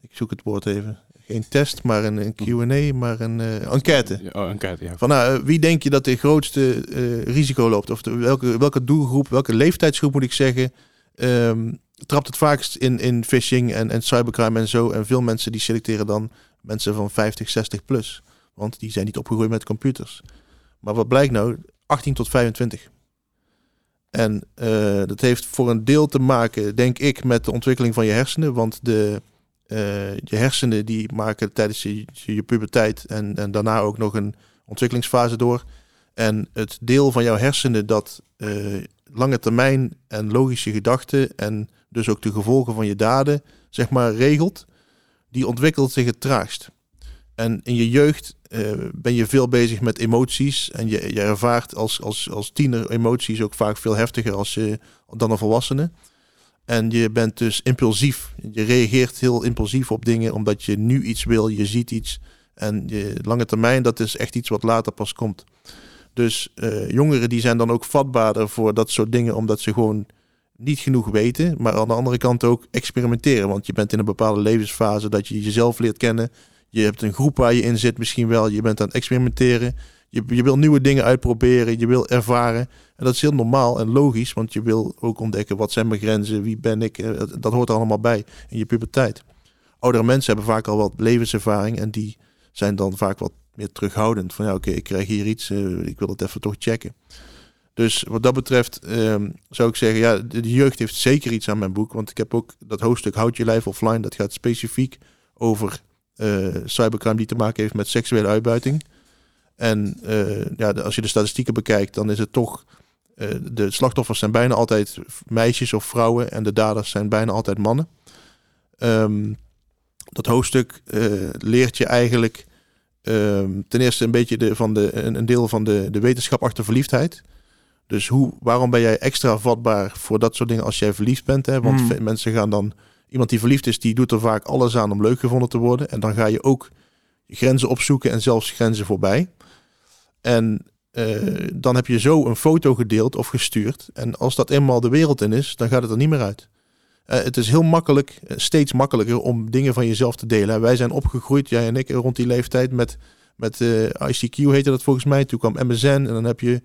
Ik zoek het woord even. Geen test, maar een, een Q&A, maar een eh, enquête. Oh, enquête, ja. Van nou, eh, wie denk je dat de grootste eh, risico loopt? Of de, welke, welke doelgroep, welke leeftijdsgroep moet ik zeggen, ehm, trapt het vaakst in, in phishing en, en cybercrime en zo. En veel mensen die selecteren dan mensen van 50, 60 plus. Want die zijn niet opgegroeid met computers. Maar wat blijkt nou? 18 tot 25. En dat heeft voor een deel te maken, denk ik, met de ontwikkeling van je hersenen. Want de, eh, je hersenen die maken tijdens je, je puberteit en, en daarna ook nog een ontwikkelingsfase door. En het deel van jouw hersenen dat eh, lange termijn en logische gedachten en dus ook de gevolgen van je daden, zeg maar, regelt, die ontwikkelt zich het traagst. En in je jeugd eh, ben je veel bezig met emoties en je, je ervaart als, als, als tiener emoties ook vaak veel heftiger als je, dan een volwassene. En je bent dus impulsief. Je reageert heel impulsief op dingen omdat je nu iets wil, je ziet iets. En je lange termijn, dat is echt iets wat later pas komt. Dus eh, jongeren die zijn dan ook vatbaarder voor dat soort dingen, omdat ze gewoon niet genoeg weten. Maar aan de andere kant ook experimenteren. Want je bent in een bepaalde levensfase dat je jezelf leert kennen. Je hebt een groep waar je in zit misschien wel. Je bent aan het experimenteren. Je, je wil nieuwe dingen uitproberen. Je wil ervaren. En dat is heel normaal en logisch. Want je wil ook ontdekken wat zijn mijn grenzen. Wie ben ik. Eh, Dat hoort er allemaal bij in je puberteit. Oudere mensen hebben vaak al wat levenservaring. En die zijn dan vaak wat meer terughoudend. Van ja, oké, ik krijg hier iets. eh, ik wil het even toch checken. Dus wat dat betreft ehm, zou ik zeggen, ja, de, jeugd heeft zeker iets aan mijn boek. Want ik heb ook dat hoofdstuk Houd je lijf offline. Dat gaat specifiek over eh, cybercrime die te maken heeft met seksuele uitbuiting. En ja, als je de statistieken bekijkt, dan is het toch... eh, de slachtoffers zijn bijna altijd meisjes of vrouwen en de daders zijn bijna altijd mannen. Ehm, dat hoofdstuk eh, leert je eigenlijk ehm, ten eerste een beetje de, van de, een, deel van de, de wetenschap achter verliefdheid. Dus hoe, waarom ben jij extra vatbaar voor dat soort dingen als jij verliefd bent? Hè? Want Hmm. mensen gaan dan... Iemand die verliefd is, die doet er vaak alles aan om leuk gevonden te worden. En dan ga je ook grenzen opzoeken en zelfs grenzen voorbij. En eh, dan heb je zo een foto gedeeld of gestuurd. En als dat eenmaal de wereld in is, dan gaat het er niet meer uit. Eh, het is heel makkelijk, eh, steeds makkelijker om dingen van jezelf te delen. Wij zijn opgegroeid, jij en ik, rond die leeftijd met, met ICQ heette dat volgens mij. Toen kwam MSN en dan heb je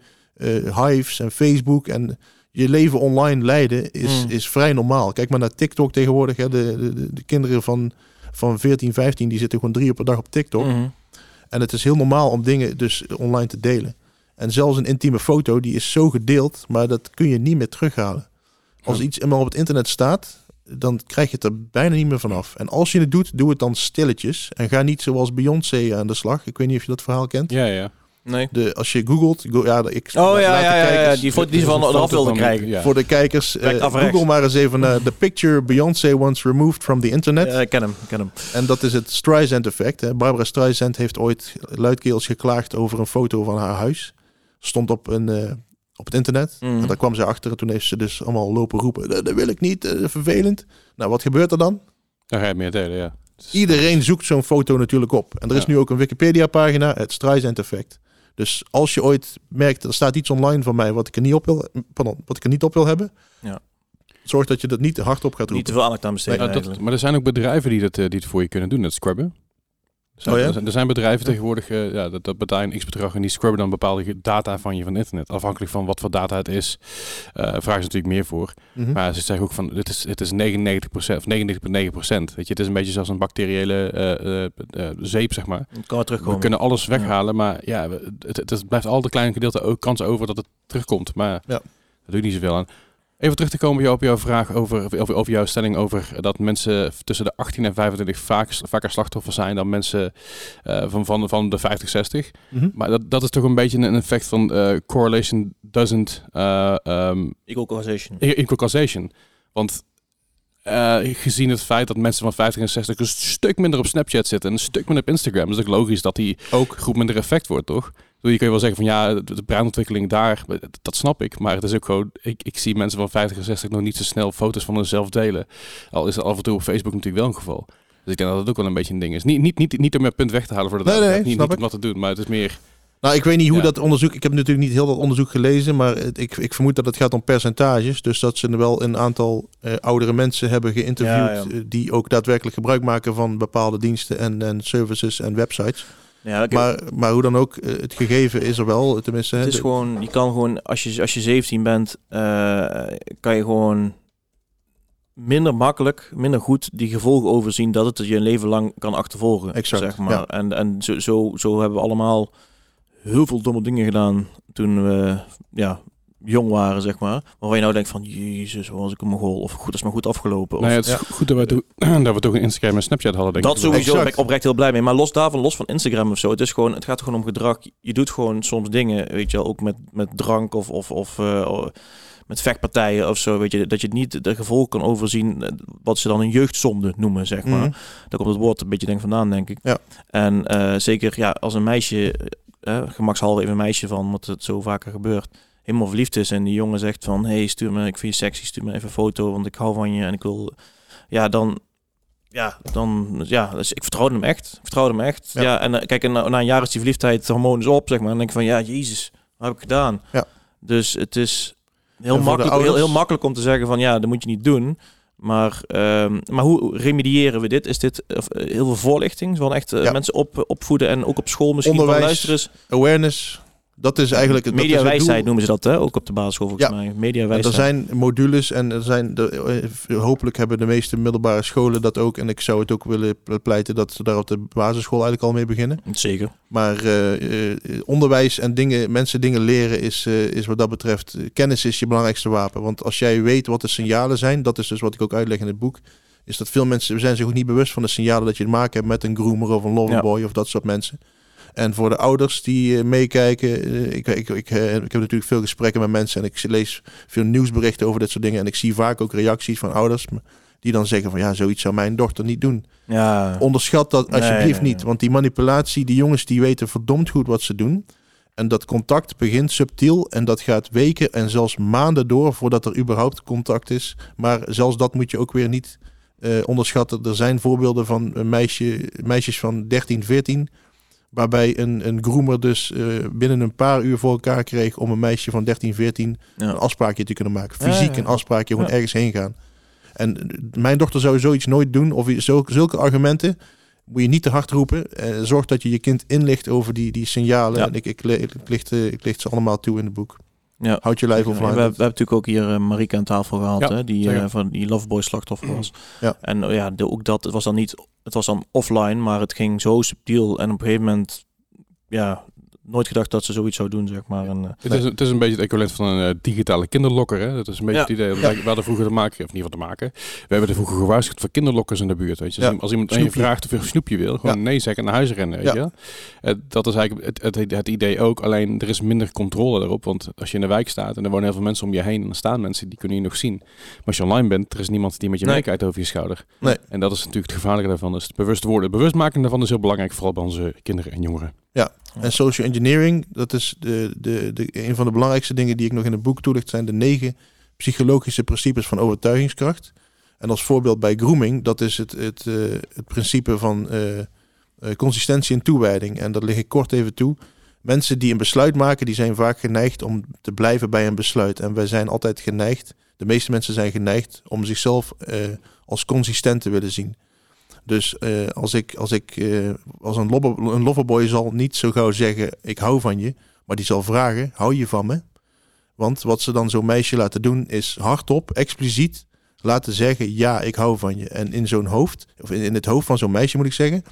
Hives en Facebook. En je leven online leiden is, Mm. is vrij normaal. Kijk maar naar TikTok tegenwoordig. Hè. De, de, de- de kinderen van, van 14, 15, die zitten gewoon drie uur per dag op TikTok. Mhm. En het is heel normaal om dingen dus online te delen. En zelfs een intieme foto, die is zo gedeeld, maar dat kun je niet meer terughalen. Als Ja. iets eenmaal op het internet staat, dan krijg je het er bijna niet meer vanaf. En als je het doet, doe het dan stilletjes. En ga niet zoals Beyoncé aan de slag. Ik weet niet of je dat verhaal kent. Ja, ja. Nee. De, als je googelt, go, ja, ik, Oh ja, ja, ja, die foto die ze van eraf wilden van- krijgen. Ja. Voor de kijkers, eh, rechts. google maar eens even naar The Picture Beyoncé Once Removed from the Internet. Ja, ik ken hem, ik ken hem. En dat is het Streisand effect. Hè. Barbara Streisand heeft ooit luidkeels geklaagd over een foto van haar huis. Stond op, een, eh, op het internet. Mhm. En daar kwam ze achter. En toen heeft ze dus allemaal lopen roepen. Dat, dat wil ik niet, eh, vervelend. Nou, wat gebeurt er dan? Dan ga je het meer delen, ja. Dus- Iedereen zoekt zo'n foto natuurlijk op. En er is nu ook een Wikipedia-pagina, het Streisand effect. Dus als je ooit merkt, er staat iets online van mij wat ik er niet op wil, pardon, wat ik er niet op wil hebben. Ja. Zorg dat je dat niet hardop gaat Niet roepen. te veel aandacht aan besteden dat, maar er zijn ook bedrijven die, dat, eh, die het voor je kunnen doen, dat scrubben. Er zijn, Oh ja? er zijn- bedrijven tegenwoordig, eh, ja, dat, dat betaal je een x-bedrag en die scrubben dan bepaalde data van je van internet. Afhankelijk van wat voor data het is, eh vragen ze natuurlijk meer voor. Mhm. Maar ze zeggen ook van, het is, het is 99% of 99,9%. Weet je, het is een beetje zoals een bacteriële eh, zeep, zeg maar. Het kan weer terugkomen. We kunnen alles weghalen, maar ja, het, het, het blijft altijd een klein gedeelte ook kans over dat het terugkomt. Maar Ja. daar doe je niet zoveel aan. Even terug te komen op jouw vraag over, over, over jouw stelling over dat mensen tussen de 18 en 25 vaak, vaker slachtoffer zijn dan mensen eh, van, van, van de 50, 60. Mhm. Maar dat, dat is toch een beetje een effect van eh, correlation doesn't uh, um, Equal causation. equal causation. Want eh, gezien het feit dat mensen van 50 en 60 een stuk minder op Snapchat zitten en een stuk minder op Instagram, is het ook logisch dat die Ook. groep minder effect wordt, toch? Je kun je wel zeggen van ja, de, breinontwikkeling daar, dat snap ik. Maar het is ook gewoon, ik, ik zie mensen van 50 en 60 nog niet zo snel foto's van hunzelf delen. Al is het af en toe op Facebook natuurlijk wel een geval. Dus ik denk dat dat ook wel een beetje een ding is. Niet, niet, niet, niet om mijn punt weg te halen voor de Nee, nee, niet, snap niet om wat te doen, maar het is meer Nou, ik weet niet hoe Ja. dat onderzoek... Ik heb natuurlijk niet heel dat onderzoek gelezen, maar ik, ik vermoed dat het gaat om percentages. Dus dat ze wel een aantal eh, oudere mensen hebben geïnterviewd... Ja, ja. eh, die ook daadwerkelijk gebruik maken van bepaalde diensten en, en services en websites. Ja, Maar, maar hoe dan ook, eh, het gegeven is er wel, tenminste... Het is de- gewoon, je kan gewoon, als je, als je 17 bent, eh, kan je gewoon minder makkelijk, minder goed die gevolgen overzien dat het je een leven lang kan achtervolgen. Exact, zeg maar. ja. En, en zo, zo, zo hebben we allemaal heel veel domme dingen gedaan toen we ja, jong waren, zeg maar. Waarvan je nou denkt van, jezus, wat was ik een mogol. Of goed, dat is maar goed afgelopen. Of, Nou ja, het is Ja. goed dat we, toch- *clears throat* dat we toch een Instagram en Snapchat hadden, denk dat ik. sowieso ben ik oprecht heel blij mee. Maar los daarvan, los van Instagram of zo, het, is gewoon, het gaat gewoon om gedrag. Je doet gewoon soms dingen, weet je wel, ook met, met drank of, of, of eh, met vechtpartijen of zo, weet je, dat je niet de gevolgen kan overzien, eh, wat ze dan een jeugdzonde noemen, zeg maar. Mhm. Daar komt het woord een beetje denk vandaan, denk ik. Ja. En eh, zeker, ja, als een meisje, eh, gemakshalve even een meisje van, omdat het zo vaker gebeurt, helemaal verliefd is en die jongen zegt van, hey, stuur me, ik vind je sexy, stuur me even een foto, want ik hou van je en ik wil, ja, dan, ja, dan, ja, dus ik vertrouwde hem echt, ik vertrouwde hem echt. Ja. Ja, en eh, kijk, en na, na een jaar is die verliefdheid, hormoon is op, zeg maar, en dan denk ik van, ja, jezus, wat heb ik gedaan? Ja. Dus het is heel makkelijk, heel, ouders? heel makkelijk om te zeggen van, ja, dat moet je niet doen. Maar, ehm, maar hoe remediëren we dit? Is dit eh, heel veel voorlichting? Van echt eh, Ja. mensen op, opvoeden en ook op school misschien van Onderwijs, luisteren. Awareness, dat is eigenlijk... het- Mediawijsheid noemen ze dat, hè? ook op de basisschool volgens Ja. mij. En er Mediawijsheid. zijn modules en er zijn de, eh, hopelijk hebben de meeste middelbare scholen dat ook. En ik zou het ook willen pleiten dat ze daar op de basisschool eigenlijk al mee beginnen. Zeker. Maar eh, eh, onderwijs en dingen, mensen dingen leren is, is wat dat betreft, kennis is je belangrijkste wapen. Want als jij weet wat de signalen zijn, dat is dus wat ik ook uitleg in het boek, is dat veel mensen zijn zich ook niet bewust van de signalen dat je te maken hebt met een groomer of een loverboy of dat soort mensen. En voor de ouders die eh, meekijken, eh, ik, ik, ik, eh, ik heb natuurlijk veel gesprekken met mensen en ik lees veel nieuwsberichten over dit soort dingen. En ik zie vaak ook reacties van ouders die dan zeggen van ja, zoiets zou mijn dochter niet doen. Ja. Onderschat dat Nee, alsjeblieft nee, niet. Want die manipulatie, die jongens die weten verdomd goed wat ze doen. En dat contact begint subtiel en dat gaat weken en zelfs maanden door voordat er überhaupt contact is. Maar zelfs dat moet je ook weer niet onderschatten. Er zijn voorbeelden van een meisje, meisjes van 13, 14, waarbij een, een groomer dus eh, binnen een paar uur voor elkaar kreeg om een meisje van 13, 14 Ja. een afspraakje te kunnen maken. Fysiek ja. een afspraakje, gewoon ergens heen gaan. En eh, mijn dochter zou zoiets nooit doen. Of zulke, zulke argumenten moet je niet te hard roepen. Eh, zorg dat je je kind inlicht over die, die signalen. En ik, ik, ik, licht, ik licht ze allemaal toe in het boek. Ja. Houd je lijf Ja, we, offline. we hebben natuurlijk ook hier uh, Marika aan tafel gehad, Ja, hè, die eh, van die Loveboy slachtoffer was. Ja. En uh, ja, de, ook dat, het was dan niet, het was dan offline, maar het ging zo subtiel en op een gegeven moment, ja, nooit gedacht dat ze zoiets zou doen, zeg maar. En, uh, Het is, het is een beetje het equivalent van een uh, digitale kinderlokker. Hè? Dat is een beetje Ja. het idee. Ja. We hadden vroeger te maken, of niet wat te maken. We hebben er vroeger gewaarschuwd voor kinderlokkers in de buurt. Weet je. Ja. Als, iemand je Snoepje. vraagt of je een snoepje wil, gewoon Ja. nee zeggen en naar huis rennen. Weet Ja. je? Eh, dat is eigenlijk het, het, het idee ook. Alleen er is minder controle erop. Want als je in de wijk staat en er wonen heel veel mensen om je heen en er staan mensen die kunnen je nog zien. Maar als je online bent, er is niemand die met je Nee. meekijkt over je schouder. Nee. En dat is natuurlijk het gevaarlijke daarvan. Dus het bewust worden. Het bewustmaken daarvan is heel belangrijk, vooral bij onze kinderen en jongeren. En social engineering, dat is de, de, de, een van de belangrijkste dingen die ik nog in het boek toelicht, zijn de negen psychologische principes van overtuigingskracht. En als voorbeeld bij grooming, dat is het, het, eh, het principe van eh, eh, consistentie en toewijding. En dat lig ik kort even toe. Mensen die een besluit maken, die zijn vaak geneigd om te blijven bij een besluit. En wij zijn altijd geneigd, de meeste mensen zijn geneigd om zichzelf als consistent te willen zien. Dus eh, als ik, als ik eh, als een, lobber, een loverboy zal niet zo gauw zeggen, ik hou van je. Maar die zal vragen, hou je van me? Want wat ze dan zo'n meisje laten doen, is hardop, expliciet laten zeggen, ja, ik hou van je. En in zo'n hoofd, of in, het hoofd van zo'n meisje moet ik zeggen,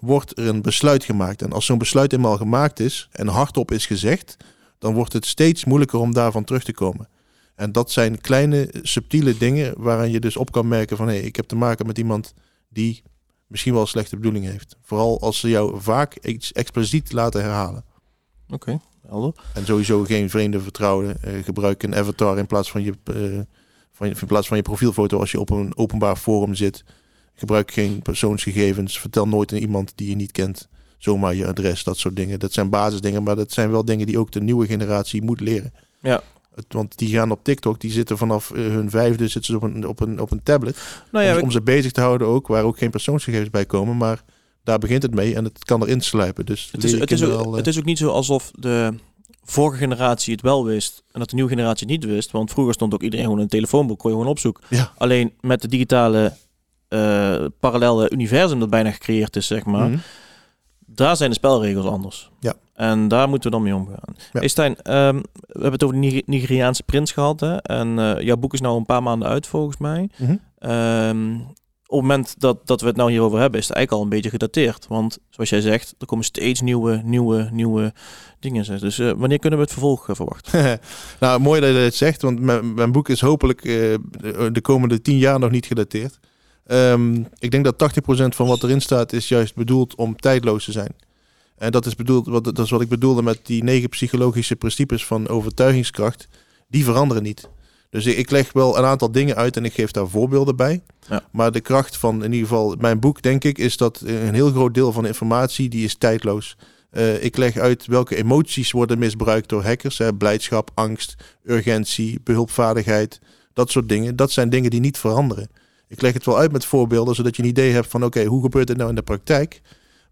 wordt er een besluit gemaakt. En als zo'n besluit eenmaal gemaakt is en hardop is gezegd, dan wordt het steeds moeilijker om daarvan terug te komen. En dat zijn kleine, subtiele dingen waaraan je dus op kan merken van, hé, ik heb te maken met iemand die misschien wel slechte bedoeling heeft. Vooral als ze jou vaak iets expliciet laten herhalen. Oké, helder. En sowieso geen vreemde vertrouwen. Eh, gebruik een avatar in plaats van je, eh, van je, in plaats van je profielfoto als je op een openbaar forum zit. Gebruik geen persoonsgegevens. Vertel nooit aan iemand die je niet kent. Zomaar je adres, dat soort dingen. Dat zijn basisdingen, maar dat zijn wel dingen die ook de nieuwe generatie moet leren. Ja. Het- Want die gaan op TikTok, die zitten vanaf eh, hun vijfde zitten ze op een, op een, op een tablet. Nou ja, om, we- om ze bezig te houden ook, waar ook geen persoonsgegevens bij komen. Maar Daar begint het mee en het kan erin sluipen. Dus Het is, het, is ook, al, eh, het is ook niet zo alsof de vorige generatie het wel wist en dat de nieuwe generatie het niet wist. Want vroeger stond ook iedereen gewoon een telefoonboek, kon je gewoon opzoeken. Ja. Alleen met de digitale eh, parallele universum dat bijna gecreëerd is, zeg maar. mhm. Daar zijn de spelregels anders. Ja. En daar moeten we dan mee omgaan. Ja. Hey Stijn, ehm, we hebben het over de Niger- Nigeriaanse prins gehad. Hè? En eh, jouw boek is nou een paar maanden uit, volgens mij. Mhm. Ehm, op het moment dat, dat we het nou hierover hebben, is het eigenlijk al een beetje gedateerd. Want zoals jij zegt, er komen steeds nieuwe, nieuwe, nieuwe dingen. Dus eh, wanneer kunnen we het vervolg eh, verwachten? *laughs* nou, mooi dat je het zegt, want mijn, mijn boek is hopelijk de komende tien jaar nog niet gedateerd. Ehm, ik denk dat 80% van wat erin staat is juist bedoeld om tijdloos te zijn. En dat is, bedoeld, wat, dat is wat ik bedoelde met die negen psychologische principes van overtuigingskracht. Die veranderen niet. Dus ik, ik leg wel een aantal dingen uit en ik geef daar voorbeelden bij. Ja. Maar de kracht van in ieder geval mijn boek, denk ik, is dat een heel groot deel van de informatie die is tijdloos. Eh, ik leg uit welke emoties worden misbruikt door hackers. Hè. Blijdschap, angst, urgentie, behulpvaardigheid. Dat soort dingen. Dat zijn dingen die niet veranderen. Ik leg het wel uit met voorbeelden, zodat je een idee hebt van... oké, hoe gebeurt het nou in de praktijk?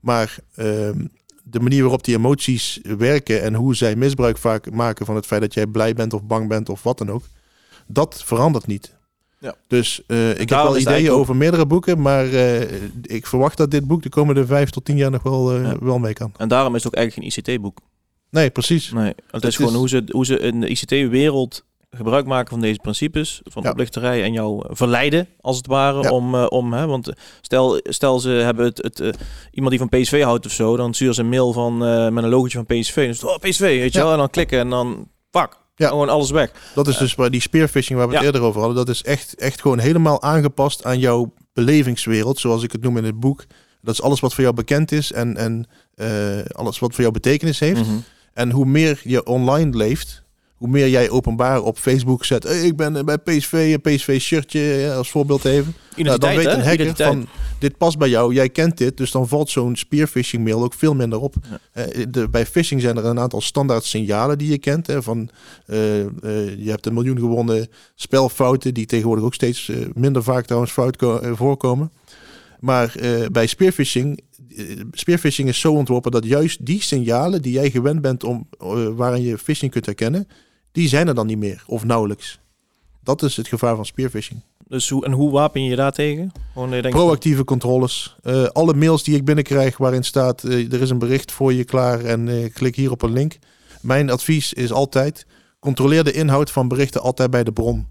Maar ehm, de manier waarop die emoties werken... en hoe zij misbruik vaak maken van het feit dat jij blij bent of bang bent of wat dan ook... dat verandert niet. Ja. Dus eh, ik heb wel ideeën ook- over meerdere boeken... maar eh, ik verwacht dat dit boek de komende vijf tot tien jaar nog wel, eh, Ja. wel mee kan. En daarom is het ook eigenlijk geen ICT-boek. Nee, precies. Nee, het, Het is gewoon hoe ze, hoe ze in de ICT-wereld gebruik maken van deze principes, van Ja. oplichterij en jou verleiden, als het ware, Ja. om, eh, om hè, want stel, stel ze hebben het, het eh, iemand die van PSV houdt of zo, dan sturen ze een mail van, eh, met een logotje van PSV, dus oh, PSV, weet je Ja. wel, en dan klikken en dan, pak, Ja. gewoon alles weg. Dat is dus waar die spearfishing waar we het Ja. eerder over hadden. Dat is echt, echt gewoon helemaal aangepast aan jouw belevingswereld, zoals ik het noem in het boek. Dat is alles wat voor jou bekend is en, en eh, alles wat voor jou betekenis heeft. Mhm. En hoe meer je online leeft, hoe meer jij openbaar op Facebook zet. "Hey, ik ben eh, bij PSV, een PSV shirtje ja, als voorbeeld even. Nou, dan weet een hacker Identiteit. van dit past bij jou, jij kent dit, dus dan valt zo'n spearfishing mail ook veel minder op. Ja. Eh, de, bij phishing zijn er een aantal standaard signalen die je kent. Hè, van eh, je hebt een miljoen gewonnen spelfouten die tegenwoordig ook steeds minder vaak trouwens fout ko- voorkomen. Maar bij spearfishing, eh, spearfishing is zo ontworpen dat juist die signalen die jij gewend bent om waarin je phishing kunt herkennen, die zijn er dan niet meer of nauwelijks. Dat is het gevaar van spearfishing. Dus hoe, en hoe wapen je je daartegen? Denk Proactieve controles. Eh, alle mails die ik binnenkrijg waarin staat eh, er is een bericht voor je klaar en eh, klik hier op een link. Mijn advies is altijd controleer de inhoud van berichten altijd bij de bron.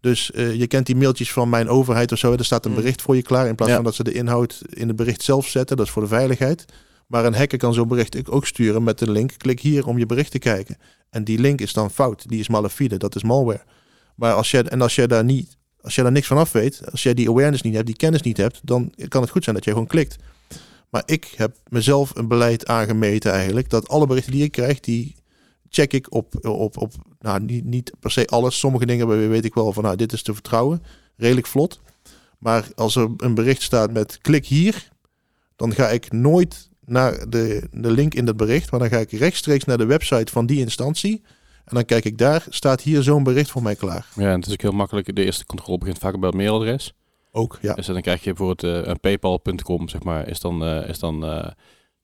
Dus je kent die mailtjes van mijn overheid of zo. Er staat een Mm. bericht voor je klaar in plaats Ja. van dat ze de inhoud in het bericht zelf zetten. Dat is voor de veiligheid. Maar een hacker kan zo'n bericht ook sturen met een link. Klik hier om je bericht te kijken. En die link is dan fout. Die is malafide. Dat is malware. Maar als jij, en als jij daar niet, als jij daar niks van af weet, als jij die awareness niet hebt, die kennis niet hebt, dan kan het goed zijn dat jij gewoon klikt. Maar ik heb mezelf een beleid aangemeten eigenlijk dat alle berichten die ik krijg, die check ik op, op, op nou niet, niet per se alles. Sommige dingen weet ik wel van nou dit is te vertrouwen, redelijk vlot. Maar als er een bericht staat met klik hier, dan ga ik nooit naar de, de link in dat bericht, maar dan ga ik rechtstreeks naar de website van die instantie. En dan kijk ik daar, staat hier zo'n bericht voor mij klaar. Ja, en het is ook heel makkelijk. De eerste controle begint vaak bij het mailadres. Ook, ja. Dus dan krijg je bijvoorbeeld eh, een paypal.com, zeg maar, is dan, eh, is dan eh,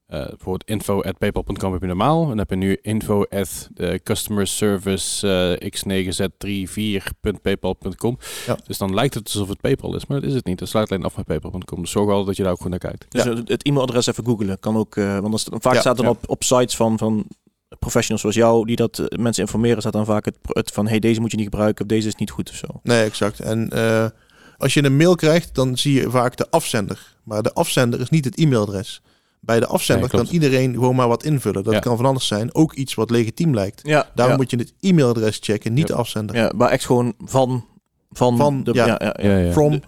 eh, bijvoorbeeld info at paypal.com heb je normaal. En dan heb je nu info at de customer service eh, x9z34.paypal.com. Ja. Dus dan lijkt het alsof het Paypal is, maar dat is het niet. Het sluit alleen af met paypal.com. Dus zorg wel dat je daar ook goed naar kijkt. Dus Ja. het e-mailadres even googlen kan ook, eh, want als, vaak Ja, staat dan ja. op, op sites van, van professionals zoals jou die dat eh, mensen informeren, staat dan vaak het, het van hey deze moet je niet gebruiken of deze is niet goed of zo. Nee, exact. En eh, als je een mail krijgt, dan zie je vaak de afzender. Maar de afzender is niet het e-mailadres. Bij de afzender kan iedereen gewoon maar wat invullen. Dat Ja. kan van alles zijn. Ook iets wat legitiem lijkt. Ja, Daarom ja. moet je het e-mailadres checken, niet Ja. de afzender. ja, maar echt gewoon van van, Van, de ja. ja. Ja, ja. Ja. From.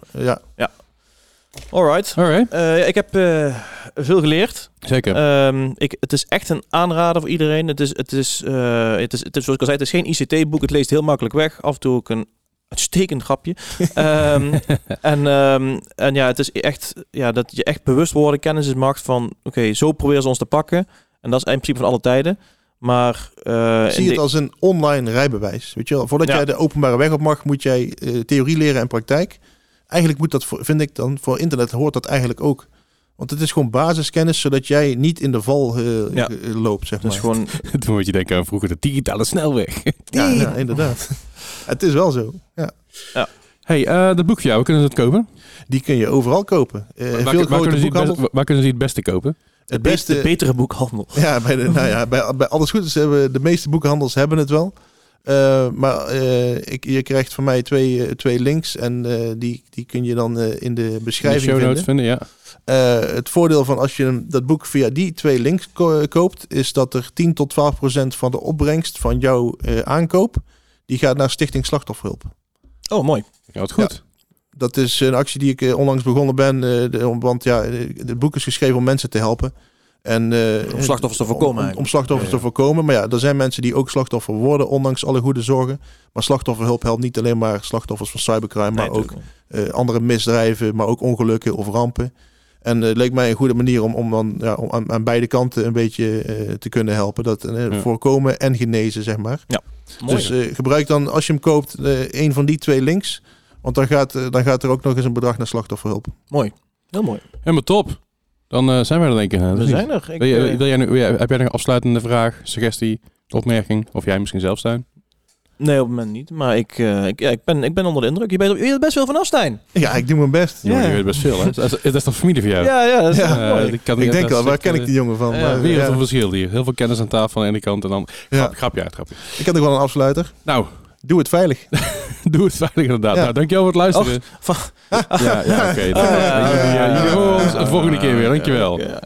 Alright. Alright, Eh, ik heb eh, veel geleerd. zeker. Ehm, ik, het is echt een aanrader voor iedereen. Het is, het is, eh, het is, het is zoals ik al zei, het is geen ICT-boek. Het leest heel makkelijk weg. Af en toe ook een uitstekend grapje. Ehm, *laughs* en, ehm, en ja, het is echt ja, dat je echt bewust worden, kennis is macht van, oké, zo proberen ze ons te pakken. En dat is in principe van alle tijden. Maar in Zie het als een online rijbewijs. Weet je wel? Voordat Ja. jij de openbare weg op mag, moet jij eh, theorie leren en praktijk. Eigenlijk moet dat, voor, vind ik dan, voor internet hoort dat eigenlijk ook. Want het is gewoon basiskennis, zodat jij niet in de val eh, Ja. eh, loopt, zeg Dat maar. is gewoon... *laughs* Toen moet je denken aan vroeger de digitale snelweg. Ja, *laughs* ja, inderdaad. het is wel zo. Ja. hey, eh, dat boek voor jou, waar kunnen ze het kopen? Die kun je overal kopen. Eh, waar, veel waar, grote kunnen ze best- waar kunnen ze het beste kopen? Het De beste, betere boekhandel. *laughs* Ja, bij, de, nou ja, bij, bij alles goed is hebben de meeste boekhandels hebben het wel. Eh, maar eh, ik, je krijgt van mij twee, eh, twee links en eh, die, die kun je dan eh, in de In de beschrijving show notes vinden. vinden, ja. Eh, het voordeel van als je dat boek via die twee links ko- koopt, is dat er 10 tot 12 procent van de opbrengst van jouw eh, aankoop, die gaat naar Stichting Slachtofferhulp. Oh, mooi. Ja, wat goed. Dat is een actie die ik eh, onlangs begonnen ben, eh, de- want ja, het boek is geschreven om mensen te helpen. En, eh, Om slachtoffers te voorkomen Om, slachtoffers Ja, ja. te voorkomen. Maar ja, er zijn mensen die ook slachtoffer worden, ondanks alle goede zorgen. Maar slachtofferhulp helpt niet alleen maar slachtoffers van cybercrime, maar ook eh, andere misdrijven, maar ook ongelukken of rampen. En eh, het leek mij een goede manier om, om dan ja, om aan, aan beide kanten een beetje eh, te kunnen helpen. Dat eh, Ja. voorkomen en genezen, zeg maar. Mooi. Dus eh, gebruik dan, als je hem koopt, eh, een van die twee links. Want dan gaat, dan gaat er ook nog eens een bedrag naar slachtofferhulp. mooi. Heel mooi. Helemaal top. Dan eh, zijn we er denk ik. We of zijn er. Ik, Wil je, wil jij nu, heb jij nog een afsluitende vraag, suggestie, opmerking? Of jij misschien zelf zijn? Nee, op het moment niet. Maar ik, eh, ik, ja, ik, ben, ik ben onder de indruk. Je weet, je weet er best veel van Afstijn. Ja, ik doe mijn best. Jongen, Ja. je weet best veel, hè? Dat is, dat is toch familie voor jou? Ja, ja, dat is Ja. wel die kan Ik denk is waar ken ik eh, die jongen van? ja, Maar, Wereld ja. van verschil hier. Heel veel kennis aan tafel aan de ene kant en dan Ja. grap, grapje uit, grapje. Ik heb nog wel een afsluiter. Nou, Doe het veilig. *laughs* doe het veilig inderdaad. Ja. Nou, dankjewel voor het luisteren. Ja, ja oké. Eh, ja, de volgende keer weer. Dankjewel. ja, ja.